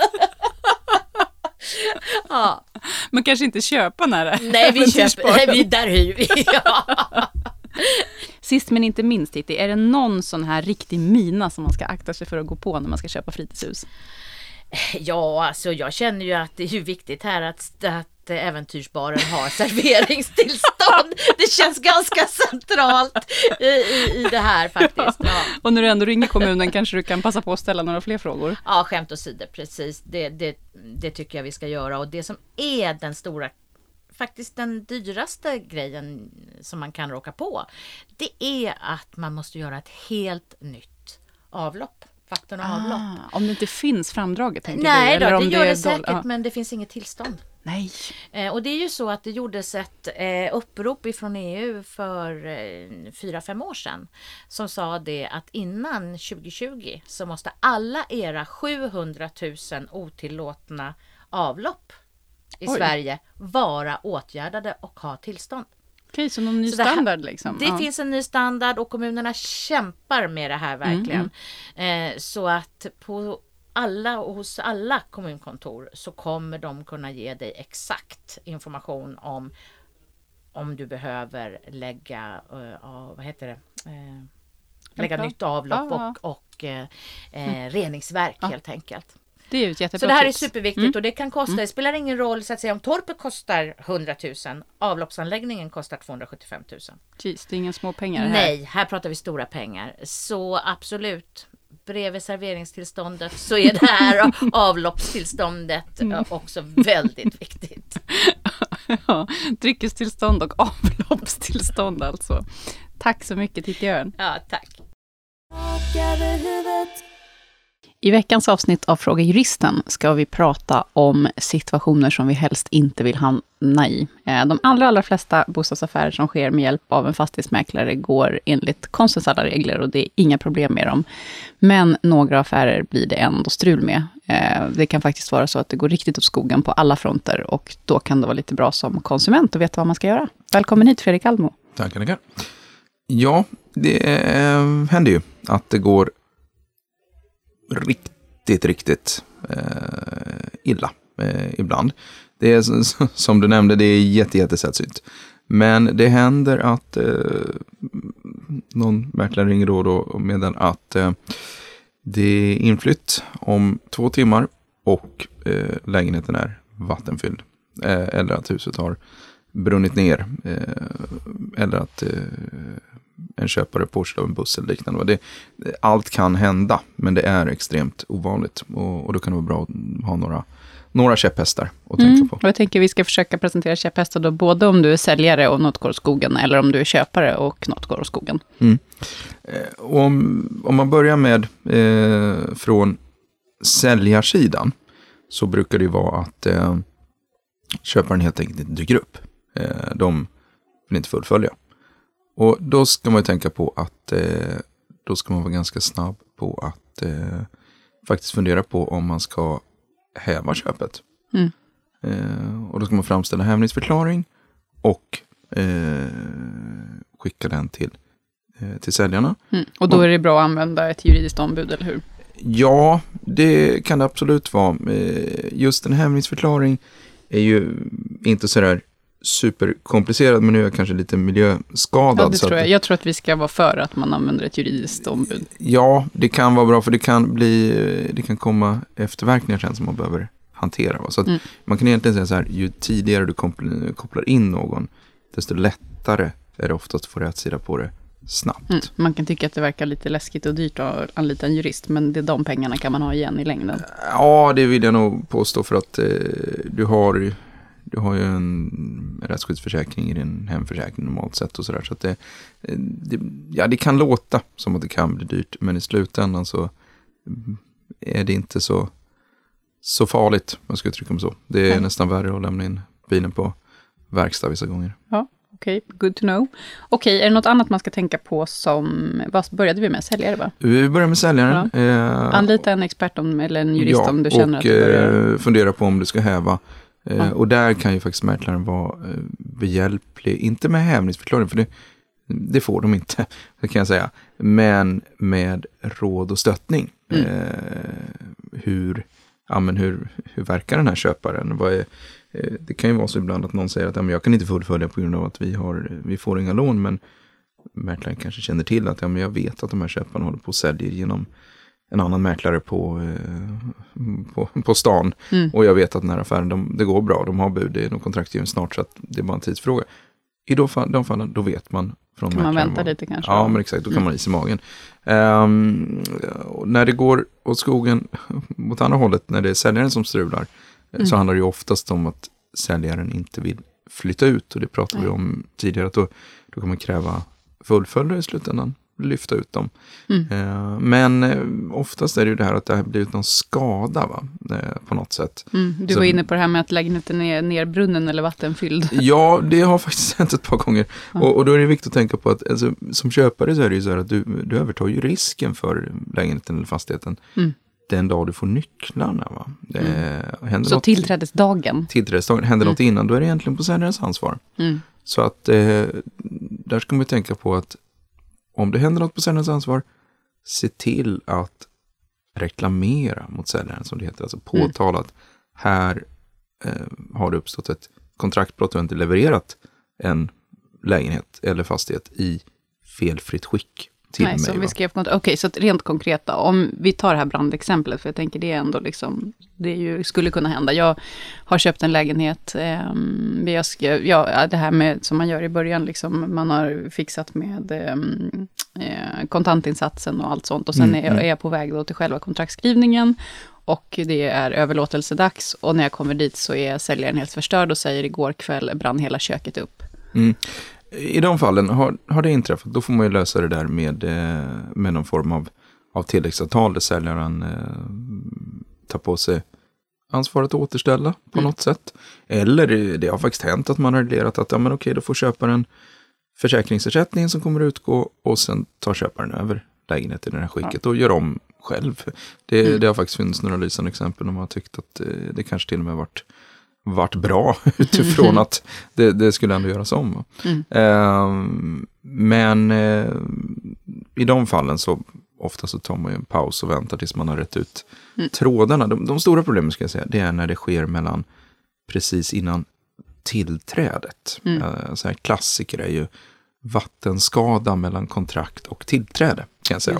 Ja. Men kanske inte köpa nära Nej, vi köper, nej, vi, där hyr vi. Ja. Sist men inte minst, Titti, är det någon sån här riktig mina som man ska akta sig för att gå på när man ska köpa fritidshus? Ja, alltså jag känner ju att det är ju viktigt här att, att att äventyrsbaren har serveringstillstånd. Det känns ganska centralt i, i, i det här faktiskt. Ja. Och när du ändå ringer kommunen kanske du kan passa på att ställa några fler frågor. Ja, skämt åsido, precis. Det, det, det tycker jag vi ska göra. Och det som är den stora, faktiskt den dyraste grejen som man kan råka på, det är att man måste göra ett helt nytt avlopp. Vatten och avlopp. Ah, om det inte finns framdraget tänker Nej du? då, det om gör det är säkert, ja. men det finns inget tillstånd. Nej. Eh, och det är ju så att det gjordes ett eh, upprop ifrån EU för eh, fyra, fem år sedan som sa det att innan 2020 så måste alla era 700 000 otillåtna avlopp i Oj. Sverige vara åtgärdade och ha tillstånd. Okej, så någon ny det här- standard liksom? Det ja. finns en ny standard och kommunerna kämpar med det här verkligen. Eh, så att på alla och hos alla kommunkontor så kommer de kunna ge dig exakt information om om du behöver lägga, ja, vad heter det? Eh, lägga nytt avlopp Ja, och, och eh, eh, reningsverk helt enkelt. Det är ju ett jättebra Så det här är tips. superviktigt och det kan kosta, det spelar ingen roll så att säga om torpet kostar 100 000, avloppsanläggningen kostar 275 000. Jeez, det är inga små pengar här. Nej, här pratar vi stora pengar. Så absolut, bredvid serveringstillståndet så är det här avloppstillståndet Mm. eh, också väldigt viktigt. Ja, dryckestillstånd och avloppstillstånd alltså. Tack så mycket Titti Örn. Ja, tack. I veckans avsnitt av Fråga Juristen ska vi prata om situationer som vi helst inte vill hamna i. Eh, de allra, allra flesta bostadsaffärer som sker med hjälp av en fastighetsmäklare går enligt konstens alla regler och det är inga problem med dem. Men några affärer blir det ändå strul med. Eh, det kan faktiskt vara så att det går riktigt åt skogen på alla fronter och då kan det vara lite bra som konsument att veta vad man ska göra. Välkommen hit Fredrik Almo. Tackar, tackar. Ja, det eh, händer ju att det går riktigt, riktigt eh, illa eh, ibland. Det är som du nämnde, det är jätte, jättesällsynt. Men det händer att eh, någon mäklare ringer då och då och meddelar att eh, det är inflytt om två timmar och eh, lägenheten är vattenfylld. Eh, eller att huset har brunnit ner. Eh, eller att eh, en köpare påkörd av en buss eller liknande. Det, allt kan hända, men det är extremt ovanligt. Och, och då kan det vara bra att ha några, några käpphästar att tänka Mm. på. Och jag tänker vi ska försöka presentera käpphästar då, både om du är säljare och något går åt skogen, eller om du är köpare och något går åt skogen. Eh, och om, om man börjar med eh, från säljarsidan så brukar det vara att eh, köparen helt enkelt inte dyker upp. Eh, de vill inte fullfölja. Och då ska man ju tänka på att eh, då ska man vara ganska snabb på att eh, faktiskt fundera på om man ska häva köpet. Mm. Eh, och då ska man framställa hävningsförklaring och eh, skicka den till, eh, till säljarna. Mm. Och då är det bra att använda ett juridiskt ombud, eller hur? Ja, det kan det absolut vara. Eh, Just en hävningsförklaring är ju inte sådär superkomplicerad, men nu är jag kanske lite miljöskadad. Ja, det så tror att- jag. Jag tror att vi ska vara för att man använder ett juridiskt ombud. Ja, det kan vara bra för det kan bli, det kan komma efterverkningar sen som man behöver hantera. va. Så Mm. man kan egentligen säga så här, ju tidigare du kopplar in någon, desto lättare är det oftast att få rätt sida på det snabbt. Mm. Man kan tycka att det verkar lite läskigt och dyrt att anlita en jurist, men det är de pengarna kan man ha igen i längden. Ja, det vill jag nog påstå för att eh, du har du har ju en rättsskyddsförsäkring i din hemförsäkring normalt sett och sådär. Så att det, eh, det, ja, det kan låta som att det kan bli dyrt, men i slutändan så mm, är det inte så, så farligt, om jag ska uttrycka mig så. Det är Nej. nästan värre att lämna in bilen på verkstad vissa gånger. Ja, okej, good to know. Okej, är det något annat man ska tänka på som, vad började vi med? Säljare va? Vi börjar med säljaren. Eh, Anlita en expert om, eller en jurist om du känner och att du börjar... eh, fundera på om du ska häva. Eh. Och där kan ju faktiskt mäklaren vara eh, behjälplig. Inte med hävningsförklaring, för det, det får de inte, det kan jag säga. Men med råd och stöttning. Mm. Eh, hur, ja, men hur, hur verkar den här köparen? Vad är, eh, det kan ju vara så ibland att någon säger att ja, men jag kan inte fullfölja på grund av att vi, har, vi får inga lån. Men mäklaren kanske känner till att ja, men jag vet att de här köparna håller på och säljer genom en annan mäklare på, eh, på, på stan. Mm. Och jag vet att den här affären, de, det går bra, de har bud, det är nog kontraktgiven snart så att det är bara en tidsfråga. I de, fall, de fallen, då vet man från Kan man vänta lite kanske? Ja, men exakt. Då kan man ha is i magen. Och när det går åt skogen mot andra hållet, när det är säljaren som strular, eh, så handlar det ju oftast om att säljaren inte vill flytta ut. Och det pratade vi Nej. om tidigare, att då, då kan man kräva fullföljare i slutändan, lyfta ut dem. Mm. Eh, men eh, oftast är det ju det här att det har blivit någon skada va? Eh, på något sätt. Mm. Du Så- var inne på det här med att lägenheten är nerbrunnen eller vattenfylld. Ja, det har faktiskt hänt ett par gånger. Och, och då är det viktigt att tänka på att alltså, som köpare så är det ju så här att du, du övertar ju risken för lägenheten eller fastigheten Mm. den dag du får nycklarna. Va? Det, händer Så något, tillträdesdagen. tillträdesdagen, händer något innan, då är det egentligen på säljarens ansvar. Mm. Så att eh, där ska man tänka på att om det händer något på säljarens ansvar, se till att reklamera mot säljaren som det heter. Alltså påtala att här eh, har det uppstått ett kontraktbrott och inte levererat en lägenhet eller fastighet i felfritt skick till Nej, mig. så vi skrev på Okej, så att rent konkret då, om vi tar det här brandexemplet, för jag tänker det är ändå liksom, det ju, skulle kunna hända. Jag har köpt en lägenhet, eh, jag skrev, ja, det här med som man gör i början, liksom, man har fixat med ehm, eh, kontantinsatsen och allt sånt. Och sen Mm, är, jag, mm. är jag på väg då till själva kontraktskrivningen. Och det är överlåtelsedags. Och när jag kommer dit så är säljaren helt förstörd och säger igår kväll brann hela köket upp. Mm. I de fallen, har, har det inträffat, då får man ju lösa det där med, eh, med någon form av, av tilläggsavtal där säljaren eh, tar på sig ansvaret att återställa på Mm. något sätt. Eller eh, det har faktiskt hänt att man har reglerat att ja, men okej, då får köparen försäkringsersättningen som kommer att utgå och sen tar köparen över lägenheten i det här skicket och gör om själv. Det, Mm. det har faktiskt funnits några lysande exempel där man har tyckt att eh, det kanske till och med varit, varit bra utifrån att det, det skulle ändå göras om. Mm. Ehm, men eh, i de fallen så ofta så tar man ju en paus och väntar tills man har rätt ut Mm. trådarna. De, de stora problemen ska jag säga, det är när det sker mellan precis innan tillträdet. Mm. Eh, så här klassiker är ju vattenskada mellan kontrakt och tillträde. Kan jag säga.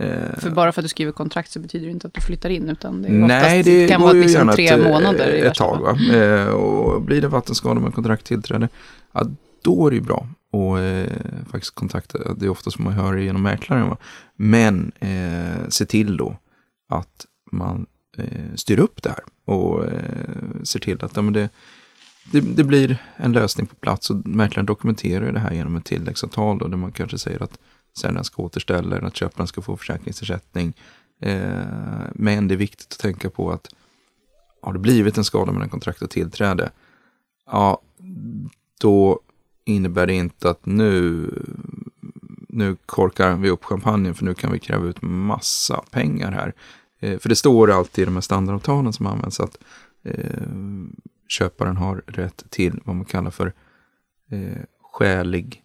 Eh, För bara för att du skriver kontrakt så betyder det inte att du flyttar in, utan det Nej, det kan vara liksom tre ett, månader ett tag. Va? Eh, och blir det vattenskada med kontrakt tillträde, ja, då är det ju bra. Och eh, faktiskt kontakta, det är ofta som man hör det genom mäklaren. Va? Men eh, se till då att man eh, styr upp det här och eh, ser till att ja, det, det, det blir en lösning på plats. Och mäklaren dokumenterar det här genom ett tilläggsavtal då, där man kanske säger att sen den ska återställa att köparen ska få försäkringsersättning. Eh, men det är viktigt att tänka på att har det blivit en skada mellan kontrakt och tillträde, ja, då innebär det inte att nu, nu korkar vi upp champagnen för nu kan vi kräva ut massa pengar här. Eh, för det står alltid i de här standardavtalen som används att eh, köparen har rätt till vad man kallar för eh, skälig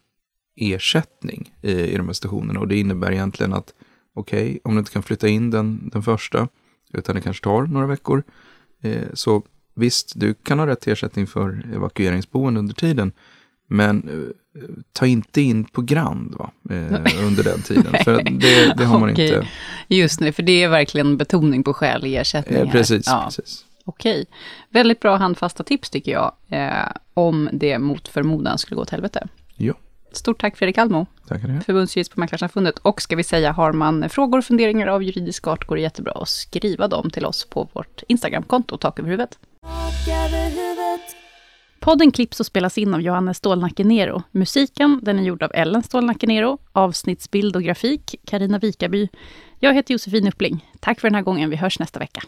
ersättning i, i de här stationerna. Och det innebär egentligen att okej, om du inte kan flytta in den, den första, utan det kanske tar några veckor, eh, så visst, du kan ha rätt till ersättning för evakueringsboende under tiden, men eh, ta inte in på Grand va, eh, under den tiden, för det, det har man Okej. inte. Just det, för det är verkligen betoning på skälig ersättning. Eh, precis, Ja, precis. Okej. Väldigt bra handfasta tips tycker jag, eh, om det mot förmodan skulle gå åt helvete. Ja, Stort tack Fredrik Almo, förbundsjurist på Mäklarsamfundet. Och ska vi säga, har man frågor och funderingar av juridisk art går det jättebra att skriva dem till oss på vårt Instagramkonto, Tak över huvudet. Podden klipps och spelas in av Johannes Stålnacke Nero. Musiken den är gjord av Ellen Stålnacke Nero. Avsnittsbild och grafik, Karina Vikaby. Jag heter Josefin Uppling. Tack för den här gången. Vi hörs nästa vecka.